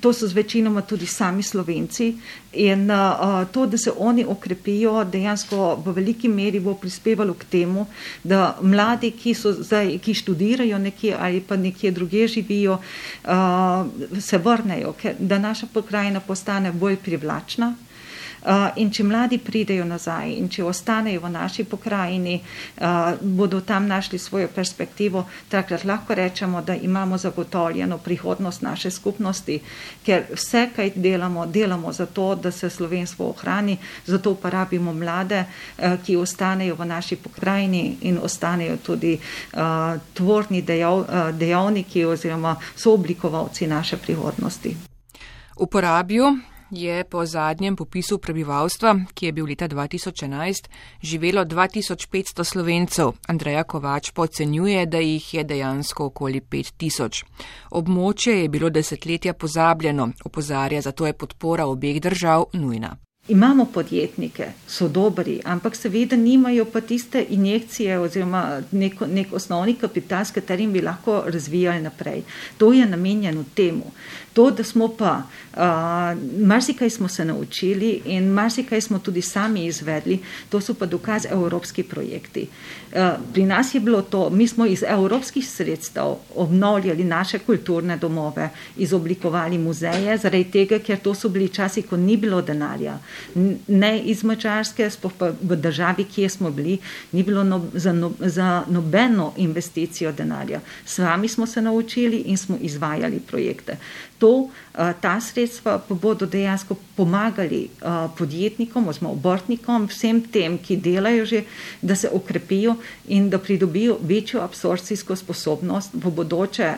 To so zvečinoma tudi sami slovenci in uh, to, da se oni okrepijo, dejansko v veliki meri bo prispevalo k temu, da mladi, ki, zdaj, ki študirajo nekje ali pa nekje druge živijo, uh, se vrnejo, ker, da naša pokrajina postane bolj privlačna, in če mladi pridejo nazaj in če ostanejo v naši pokrajini, bodo tam našli svojo perspektivo, takrat lahko rečemo, da imamo zagotovljeno prihodnost naše skupnosti, ker vse, kaj delamo, delamo zato, da se slovenstvo ohrani, zato pa rabimo mlade, ki ostanejo v naši pokrajini in ostanejo tudi tvorni dejav, dejavniki oziroma sooblikovalci naše prihodnosti. Uporabijo je po zadnjem popisu prebivalstva, ki je bil leta 2011, živelo 2500 slovencev. Andreja Kovač pocenjuje, da jih je dejansko okoli 5000. Območje je bilo desetletja pozabljeno, opozarja, zato je podpora obeh držav nujna. Imamo podjetnike, so dobri, ampak seveda nimajo pa tiste injekcije oziroma nek, nek osnovni kapital, s katerim bi lahko razvijali naprej. To je namenjeno temu. To, da smo pa, marsikaj smo se naučili in marsikaj smo tudi sami izvedli, to so pa dokaz evropski projekti. Uh, pri nas je bilo to, mi smo iz evropskih sredstev obnovljali naše kulturne domove, izoblikovali muzeje, zaradi tega, ker to so bili časi, ko ni bilo denarja. Ne iz Mačarske, spoh pa v državi, kje smo bili, ni bilo no, za, no, za nobeno investicijo denarja. Sami smo se naučili in smo izvajali projekte to, eh, ta sredstva pa bodo dejansko pomagali eh, podjetnikom oziroma obrtnikom, vsem tem, ki delajo že, da se okrepijo in da pridobijo večjo absorpcijsko sposobnost v bodoče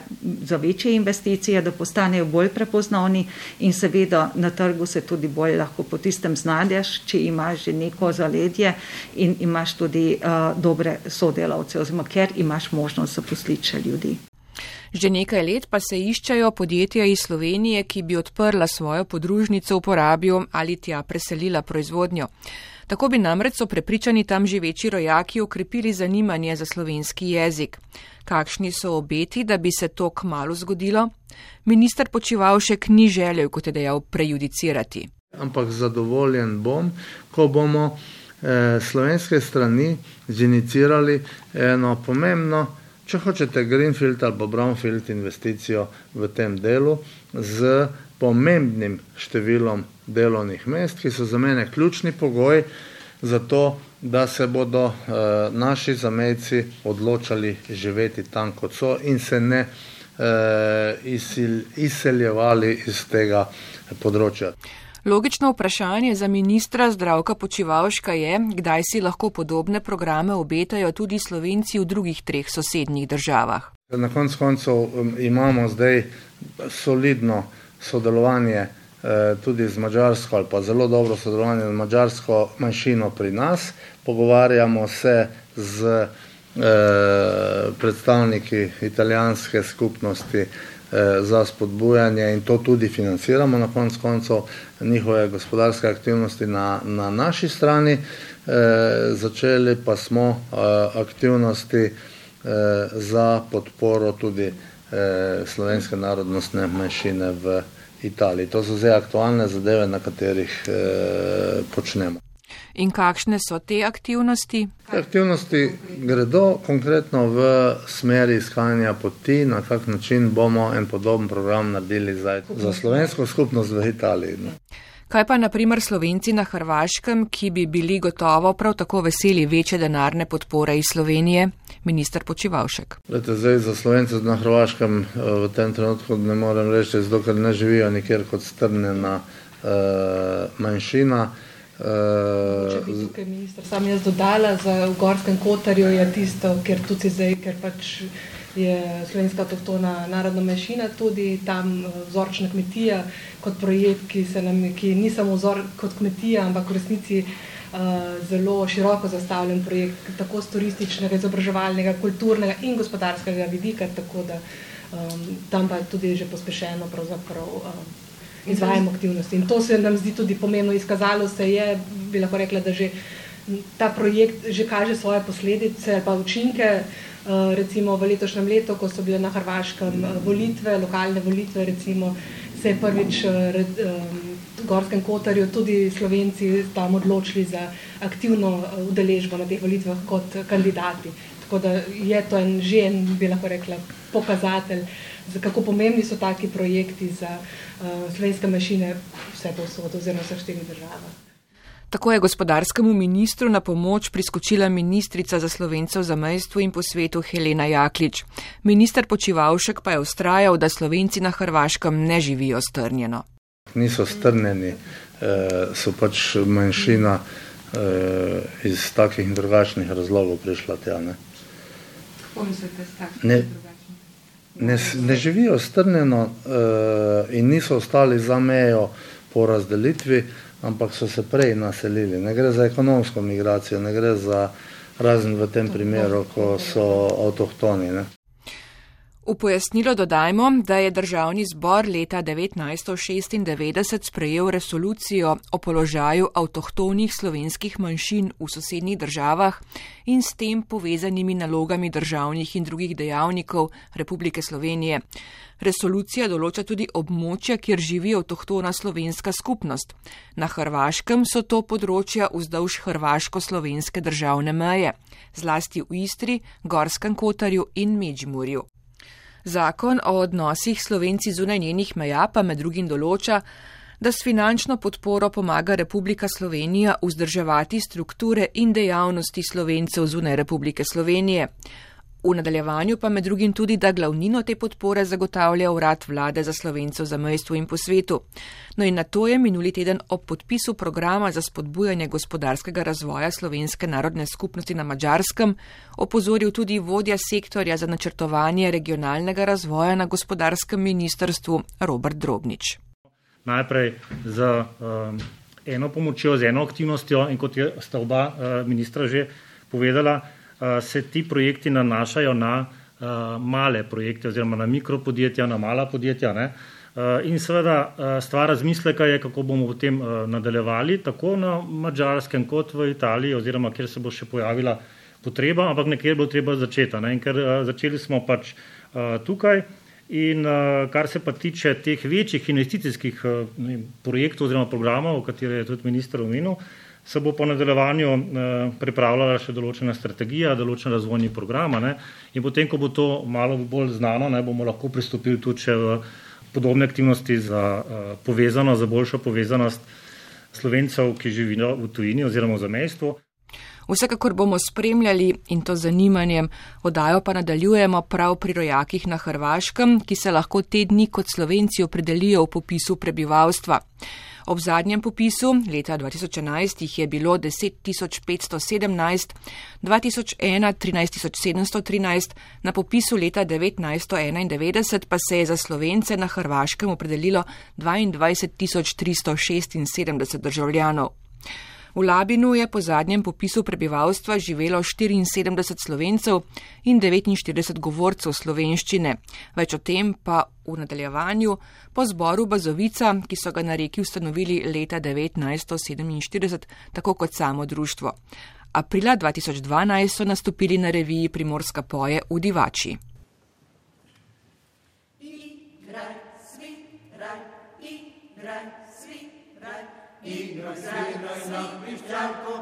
za večje investicije, da postanejo bolj prepoznavni in seveda na trgu se tudi bolj lahko po tistem znadeš, če imaš že neko zaledje in imaš tudi uh, dobre sodelavce oziroma ker imaš možnost zaposliti še ljudi. Že nekaj let pa se iščejo podjetja iz Slovenije, ki bi odprla svojo podružnico v porabijo ali tja preselila proizvodnjo. Tako bi namreč so prepričani tam živeči rojaki ukrepili zanimanje za slovenski jezik. Kakšni so obeti, da bi se to k malu zgodilo? Minister Počivalšek ni želel, kot je dejal, prejudicirati. Ampak zadovoljen bom, ko bomo eh, slovenske strani zinicirali eno pomembno če hočete Greenfield ali Brownfield investicijo v tem delu z pomembnim številom delovnih mest, ki so za mene ključni pogoj za to, da se bodo uh, naši zamejci odločali živeti tam, kot so in se ne uh, izsil, izseljevali iz tega področja. Logično vprašanje za ministra zdravka Počivalška je, kdaj si lahko podobne programe obetajo tudi slovenci v drugih treh sosednjih državah. Na koncu koncev um, imamo zdaj solidno sodelovanje eh, tudi z Mačarsko ali pa zelo dobro sodelovanje z mačarsko manjšino pri nas. Pogovarjamo se z eh, predstavniki italijanske skupnosti za spodbujanje in to tudi financiramo na konc koncev njihove gospodarske aktivnosti na, na naši strani. Začeli pa smo aktivnosti za podporo tudi slovenske narodnostne manjšine v Italiji. To so zdaj aktualne zadeve, na katerih počnemo. In kakšne so te aktivnosti? Te aktivnosti gredo konkretno v smeri iskanja poti, na kak način bomo en podoben program naredili zdaj za slovensko skupnost v Italiji. Ne. Kaj pa naprimer slovenci na Hrvaškem, ki bi bili gotovo prav tako veseli večje denarne podpore iz Slovenije, minister Počivalšek? Lete, zdaj za slovence na Hrvaškem eh, v tem trenutku ne morem reči, zato ker ne živijo nikjer kot strnjena uh, manjšina. Če bi tukaj minister sam jaz dodala, za v Gorskem Kotarju je tisto, ker tudi zdaj, ker pač je slovenska avtohtona narodna manjšina, tudi tam vzorčna kmetija kot projekt, ki, se nam, ki ni samo vzor kot kmetija, ampak v resnici uh, zelo široko zastavljen projekt, tako z turističnega, izobraževalnega, kulturnega in gospodarskega vidika, tako da um, tam pa je tudi že pospešeno pravzaprav. Um, izvajamo aktivnosti. In to se nam zdi tudi pomembno. Izkazalo se je, bi lahko rekla, da že ta projekt že kaže svoje posledice ali pa učinke. Recimo v letošnjem letu, ko so bile na Hrvaškem volitve, lokalne volitve, recimo, se je prvič v Gorskem Kotarju tudi Slovenci tam odločili za aktivno udeležbo na teh volitvah kot kandidati. Tako da je to en že en, bi lahko rekla, pokazatelj, kako pomembni so taki projekti za uh, slovenske mašine vse posod oziroma vseh štirih državah. Tako je gospodarskemu ministru na pomoč priskočila ministrica za slovencev za mejstvo in po svetu Helena Jaklič. Minister Počivalšek pa je ustrajal, da slovenci na Hrvaškem ne živijo strnjeno. Niso strnjeni, so pač manjšina iz takih in drugačnih razlogov prišla tja. Ne? Kako mislite, s takšnim? Ne, ne živijo strnjeno uh, in niso ostali za mejo po razdelitvi, ampak so se prej naselili. Ne gre za ekonomsko migracijo, ne gre za razen v tem primeru, ko so avtohtoni. Ne. V pojasnilo dodajmo, da je državni zbor leta 1996 sprejel resolucijo o položaju avtohtonih slovenskih manjšin v sosednjih državah in s tem povezanimi nalogami državnih in drugih dejavnikov Republike Slovenije. Resolucija določa tudi območja, kjer živi avtohtona slovenska skupnost. Na Hrvaškem so to področja vzdolž hrvaško-slovenske državne meje, zlasti v Istri, Gorskem Kotarju in Međimurju. Zakon o odnosih Slovenci zunaj njenih meja pa med drugim določa, da s finančno podporo pomaga Republika Slovenija vzdrževati strukture in dejavnosti Slovencev zunaj Republike Slovenije. V nadaljevanju pa med drugim tudi, da glavnino te podpore zagotavlja urad vlade za slovencev za mejstvo in po svetu. No in na to je minuli teden ob podpisu programa za spodbujanje gospodarskega razvoja slovenske narodne skupnosti na Mačarskem opozoril tudi vodja sektorja za načrtovanje regionalnega razvoja na gospodarskem ministrstvu Robert Drobnič. Najprej z um, eno pomočjo, z eno aktivnostjo in kot je sta oba uh, ministra že povedala, se ti projekti nanašajo na eh, male projekte oziroma na mikropodjetja, na mala podjetja. Ne? Eh, in seveda stvar razmisleka je, kako bomo potem nadaljevali tako na mačarskem kot v Italiji oziroma kjer se bo še pojavila potreba, ampak nekje bo treba začeti. Ne? In ker začeli smo pač tukaj in kar se pa tiče teh večjih investicijskih projektov oziroma programov, o katerih je tudi minister omenil, se bo po nadaljevanju eh, pripravljala še določena strategija, določen razvojni program. Ne? In potem, ko bo to malo bolj znano, ne, bomo lahko pristopili tudi v podobne aktivnosti za eh, povezanost, za boljšo povezanost slovencev, ki živijo v tujini oziroma v zamestvu. Vsekakor bomo spremljali in to zanimanjem, odajo pa nadaljujemo prav pri rojakih na Hrvaškem, ki se lahko te dni kot slovenci opredelijo v popisu prebivalstva. Ob zadnjem popisu leta 2011 jih je bilo 10.517, 2001 13.713, na popisu leta 1991 pa se je za slovence na Hrvaškem opredelilo 22.376 državljanov. V Labinu je po zadnjem popisu prebivalstva živelo 74 slovencev in 49 govorcev slovenščine. Več o tem pa v nadaljevanju po zboru Bazovica, ki so ga na reki ustanovili leta 1947, tako kot samo društvo. Aprila 2012 so nastopili na reviji Primorska poje v Divači. Inoiz, inoiz, nik biztxarko.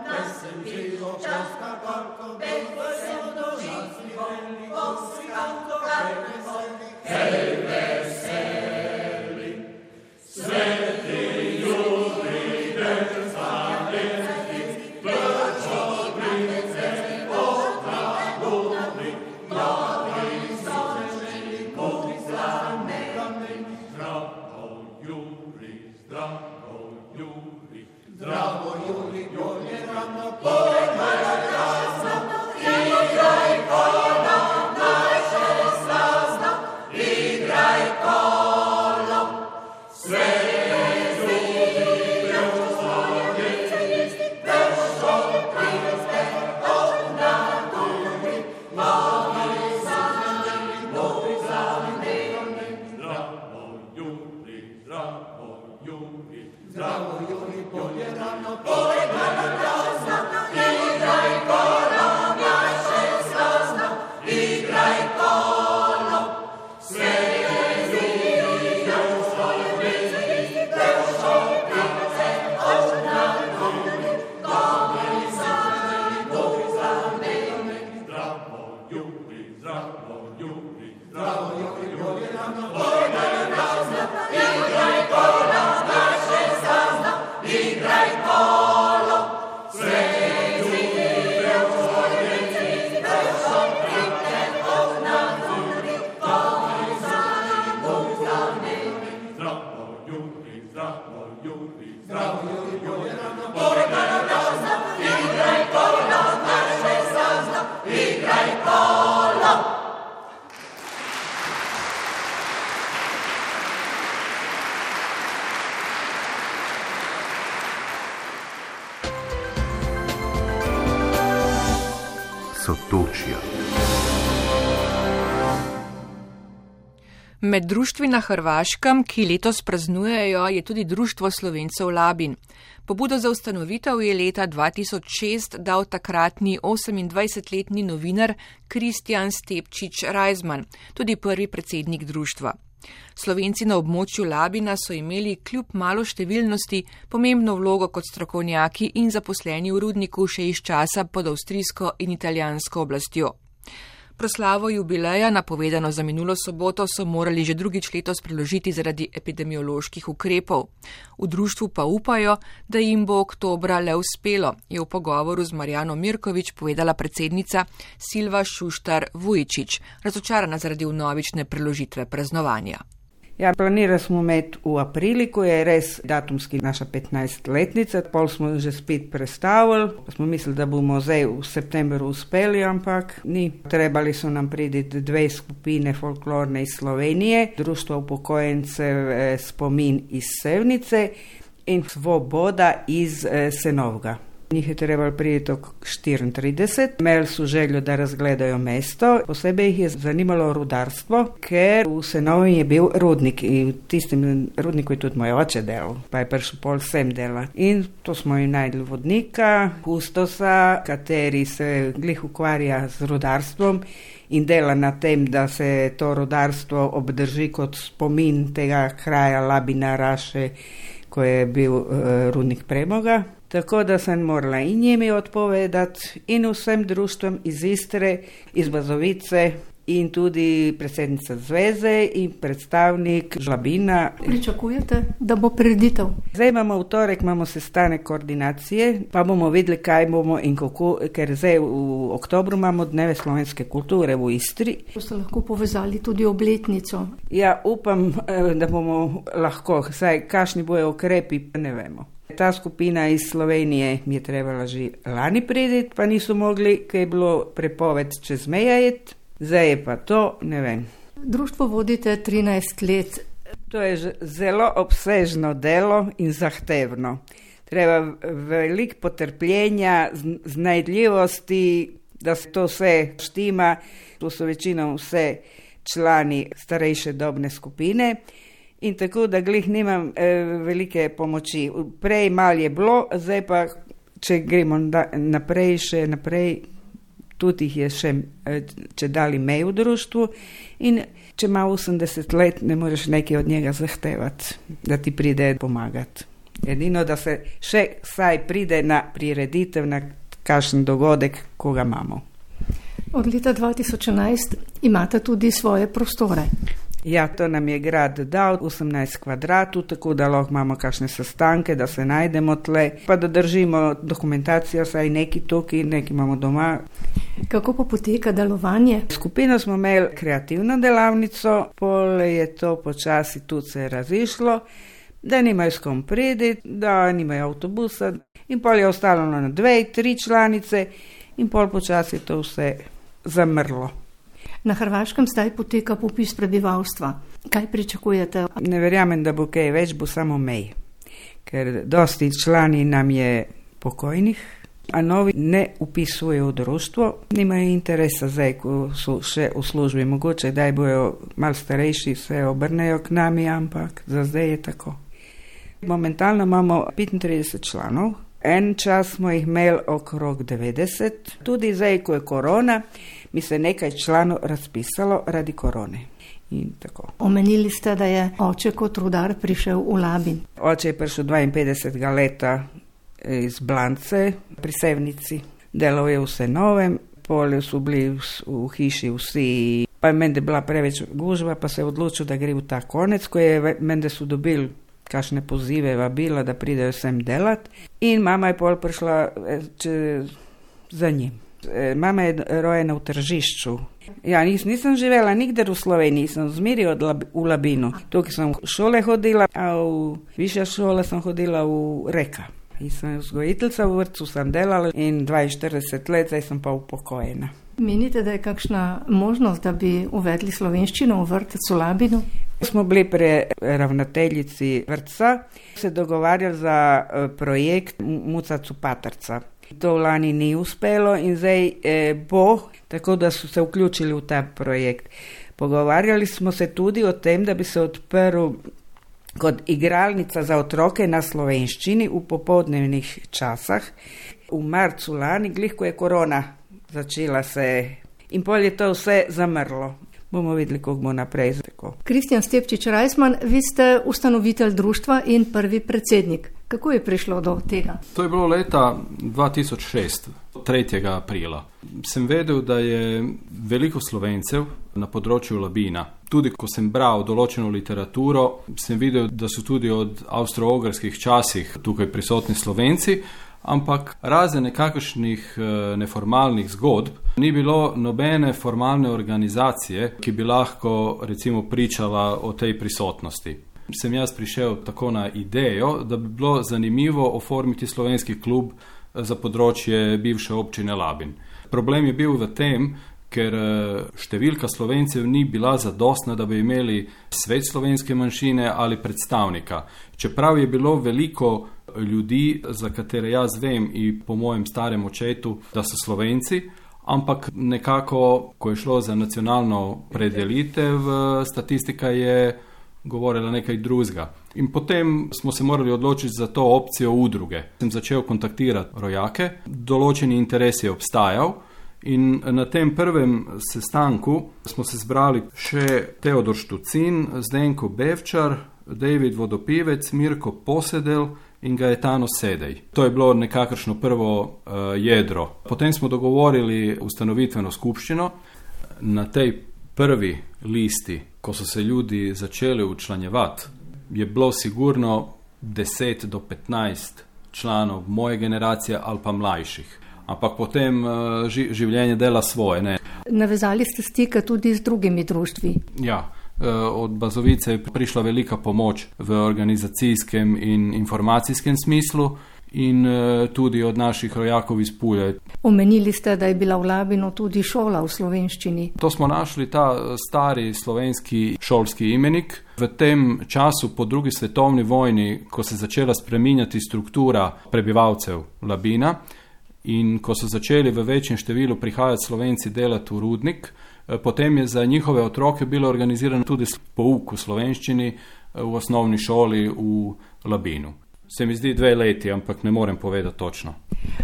Sotočja. Med društvi na Hrvaškem, ki letos praznujejo, je tudi Društvo slovencev Labin. Pobudo za ustanovitev je leta 2006 dal takratni 28-letni novinar Kristjan Stepčič Rajzman, tudi prvi predsednik društva. Slovenci na območju Labina so imeli kljub malo številnosti pomembno vlogo kot strokovnjaki in zaposleni v rudniku še iz časa pod avstrijsko in italijansko oblastjo. Proslavo jubileja, napovedano za minulo soboto, so morali že drugič letos preložiti zaradi epidemioloških ukrepov. V društvu pa upajo, da jim bo oktobra le uspelo, je v pogovoru z Marjano Mirkovič povedala predsednica Silva Šuštar Vujčič, razočarana zaradi vnovične preložitve praznovanja. Ja, planirali smo imeti v aprilu, ko je res datumski naša 15-letnica, pol smo že spet predstavili, smo mislili, da bomo zdaj v septembru uspeli, ampak ni. Trebali so nam priditi dve skupine folklorne iz Slovenije, društvo upokojencev eh, Spomin iz Sevnice in Svoboda iz eh, Senovga. Njih je trebalo priti ok 34, imeli so željo, da razgledajo mesto. Posebej jih je zanimalo rudarstvo, ker v Senovi je bil rudnik in v tistem rudniku je tudi moj oče delal, pa je prišel pol sem dela. In to smo jim najdli vodnika, kustosa, kateri se glih ukvarja z rudarstvom in dela na tem, da se to rudarstvo obdrži kot spomin tega kraja Labina Raše, ko je bil uh, rudnik premoga. Tako da sem morala in njimi odpovedati, in vsem društvom iz Istre, iz Bazovice, in tudi predsednica zveze in predstavnik Žlabina. Pričakujete, da bo prireditev? Zdaj imamo v torek, imamo sestanek koordinacije, pa bomo videli, kaj bomo in kako, ker zdaj v oktobru imamo dneve slovenske kulture v Istri. Boste lahko povezali tudi obletnico? Ja, upam, eh, da bomo lahko, saj kašni bojo ukrepi, ne vemo. Ta skupina iz Slovenije mi je trebala že lani priditi, pa niso mogli, ker je bilo prepoved čez meje, zdaj je pa to, ne vem. Društvo vodite 13 let. To je zelo obsežno delo in zahtevno. treba veliko potrpljenja, znajdljivosti, da se to vse štima. To so večino vse člani starejše dobne skupine. In tako da glih nimam e, velike pomoči. Prej mal je bilo, zdaj pa, če gremo da, naprej, še naprej, tudi jih je še, e, če dali mej v društvu. In če ima 80 let, ne moreš nekaj od njega zahtevati, da ti pride pomagati. Edino, da se še vsaj pride na prireditev, na kakšen dogodek, ko ga imamo. Od leta 2011 imate tudi svoje prostore. Ja, to nam je grad dal 18 kvadratov, tako da lahko imamo kakšne sestanke, da se najdemo tle, pa da držimo dokumentacijo, saj neki tukaj, neki imamo doma. Kako pa poteka delovanje? Skupino smo imeli kreativno delavnico, pol je to počasi tudi se razišlo, da nimajo s kom priti, da nimajo avtobusa in pol je ostalo na dve, tri članice in pol počasi to vse zamrlo. Na Hrvaškem zdaj poteka popis prebivalstva. Kaj pričakujete? Ne verjamem, da bo kaj več, bo samo mej. Ker dosti člani nam je pokojnih, a novi ne upisujejo v društvo, nimajo interesa zdaj, ko so še v službi. Mogoče, da bojo mal starejši, se obrnejo k nami, ampak za zdaj je tako. Momentalno imamo 35 članov. En čas smo jih imeli okrog 90, tudi zdaj, ko je korona, mi se nekaj članov razpisalo radi korone. Omenili ste, da je oče kot rudar prišel v Labin. Oče je prišel 52 leta iz Blance pri Sevnici, delal je vse novem, polje so bili v, v hiši vsi, pa je mende bila preveč gužva, pa se je odločil, da gre v ta konec, ko je mende so dobili kakšne pozive, vabila, da pridejo sem delat. In mama je pol prišla če, za njim. Mama je rojena v tržišču. Ja, nis, nisem živela nikjer v Sloveniji, sem zmeri od lab, v Labinu. Tukaj sem v šole hodila, a v više šole sem hodila v Reka. In sem vzgojiteljica v vrtu, sem delala in 42 let, zdaj sem pa upokojena. Menite, da je kakšna možnost, da bi uvedli slovenščino v vrtec v Labinu? Smo bili pri ravnateljici vrtca, se dogovarjali za projekt Muca Cupatrca. To lani ni uspelo in zdaj eh, bo, tako da so se vključili v ta projekt. Pogovarjali smo se tudi o tem, da bi se odprl kot igralnica za otroke na slovenščini v popovdnevnih časah. V marcu lani, glih ko je korona začela se in pol je to vse zamrlo. Bomo videli, kako bo naprej. Kristjan Stepčič Rajsman, vi ste ustanovitelj društva in prvi predsednik. Kako je prišlo do tega? To je bilo leta 2006, 3. aprila. Sem vedel, da je veliko slovencev na področju Labina. Tudi ko sem bral določeno literaturo, sem videl, da so tudi od avstro-ogrskih časih tukaj prisotni slovenci, ampak razen nekakšnih neformalnih zgodb, ni bilo nobene formalne organizacije, ki bi lahko recimo pričala o tej prisotnosti sem jaz prišel tako na idejo, da bi bilo zanimivo oformiti slovenski klub za področje bivše občine Labin. Problem je bil v tem, ker številka slovencev ni bila zadostna, da bi imeli svet slovenske manjšine ali predstavnika. Čeprav je bilo veliko ljudi, za katere jaz vem in po mojem starem očetu, da so slovenci, ampak nekako, ko je šlo za nacionalno predelitev, statistika je govorila nekaj drugega. In potem smo se morali odločiti za to opcijo udruge. Sem začel kontaktirati rojake, določeni interes je obstajal. In na tem prvem sestanku smo se zbrali še Teodor Štucin, Zdenko Bevčar, David Vodopivec, Mirko Posedel in Gaetano Sedej. To je bilo nekakšno prvo uh, jedro. Potem smo dogovorili ustanovitveno skupščino. Na tej prvi listi ko so se ljudi začeli učlanjevati, je bilo sigurno 10 do 15 članov moje generacije ali pa mlajših. Ampak potem ži, življenje dela svoje. Ne. Navezali ste stike tudi z drugimi društvi. Ja. Od Bazovice je prišla velika pomoč v organizacijskem in informacijskem smislu in uh, tudi od naših rojakov iz Pulje. Omenili ste, da je bila v Labinu tudi šola v slovenščini. To smo našli ta stari slovenski šolski imenik. V tem času po drugi svetovni vojni, ko se je začela spreminjati struktura prebivalcev Labina in ko so začeli v večjem številu prihajati slovenci delati v rudnik, potem je za njihove otroke bilo organizirano tudi pouk v slovenščini v osnovni šoli v Labinu. Se mi zdi dve leti, ampak ne morem povedati točno.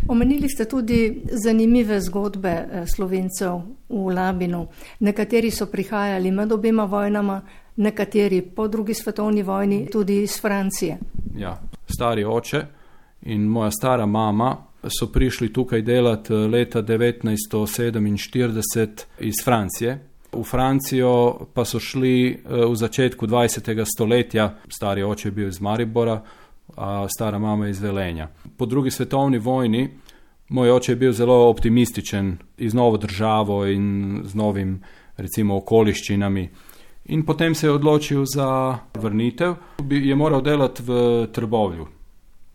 Omenili ste tudi zanimive zgodbe eh, slovencev v Labinu. Nekateri so prihajali med obema vojnama, nekateri po drugi svetovni vojni tudi iz Francije. Ja, stari oče in moja stara mama so prišli tukaj delati eh, leta 1947 iz Francije. V Francijo pa so šli eh, v začetku 20. stoletja, stari oče je bil iz Maribora, a stara mama iz Velenja. Po drugi svetovni vojni moj oče je bil zelo optimističen z novo državo in z novim, recimo, okoliščinami. In potem se je odločil za vrnitev, je moral delati v Trbovlju.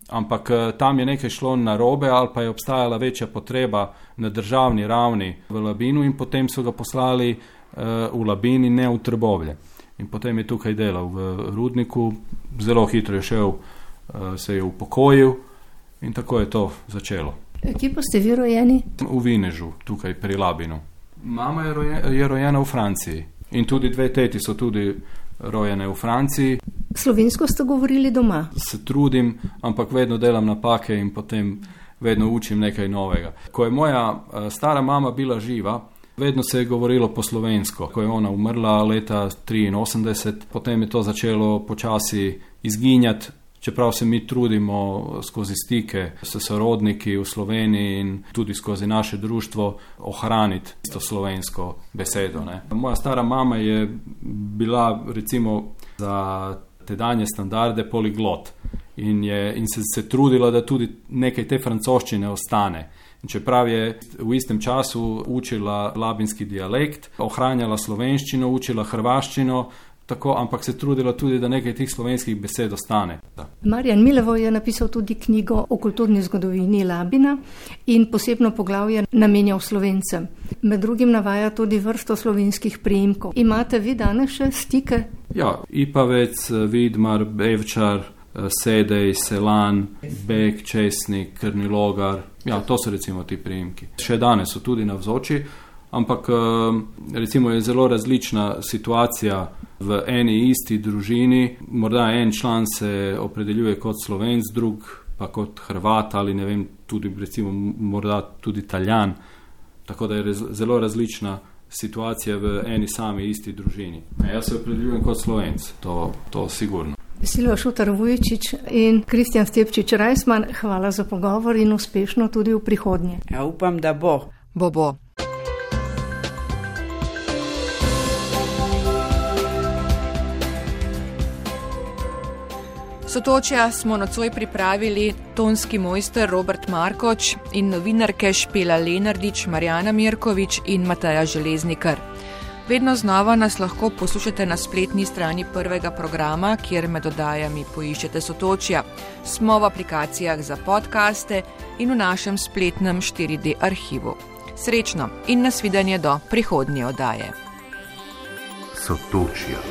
Ampak tam je nekaj šlo na robe, ali pa je obstajala večja potreba na državni ravni v Labinu, in potem so ga poslali uh, v Labini, ne v Trbovlje. In potem je tukaj delal v rudniku, zelo hitro je šel Eh, se je upokojil in tako je to začelo. Kje pa ste vi rojeni? V Vinežu, tukaj pri Labinu. Mama je, roje, je rojena v Franciji in tudi dve teti so tudi rojene v Franciji. Slovensko ste govorili doma? Se trudim, ampak vedno delam napake in potem vedno učim nekaj novega. Ko je moja eh, stara mama bila živa, vedno se je govorilo po slovensko. Ko je ona umrla leta 83, potem je to začelo počasi izginjati čeprav se mi trudimo skozi stike s sorodniki v Sloveniji in tudi skozi naše društvo ohraniti to slovensko besedo. Ne. Moja stara mama je bila recimo za tedanje standarde poliglot in, je, in se, se trudila, da tudi nekaj te francoščine ostane. Čeprav je v istem času učila labinski dialekt, ohranjala slovenščino, učila hrvaščino, tako, ampak se trudila tudi, da nekaj teh slovenskih besed ostane. Da. Marjan Milevo je napisal tudi knjigo o kulturni zgodovini Labina in posebno poglavje namenjal slovencem. Med drugim navaja tudi vrsto slovenskih prijemkov. Imate vi danes še stike? Ja, Ipavec, Vidmar, Bevčar, Sedej, Selan, Bek, Česnik, Krnilogar. Ja, to so recimo ti prijemki. Še danes so tudi navzoči ampak eh, recimo je zelo različna situacija v eni isti družini. Morda en član se opredeljuje kot slovenc, drug pa kot hrvat ali ne vem, tudi recimo morda tudi italijan. Tako da je zelo različna situacija v eni sami isti družini. Ja, jaz se opredeljujem kot slovenc, to, to sigurno. Veselo Šutar Vujčič in Kristjan Stepčič Rajsman, hvala za pogovor in uspešno tudi v prihodnje. Ja, upam, da bo. Bo bo. Sotočja smo nocoj pripravili tonski mojster Robert Markoč in novinarke Špela Lenardič, Marjana Mirkovič in Mataja Železnikar. Vedno znova nas lahko poslušate na spletni strani prvega programa, kjer med oddajami poiščete sotočja. Smo v aplikacijah za podkaste in v našem spletnem 4D arhivu. Srečno in nasvidenje do prihodnje oddaje. Sotočja.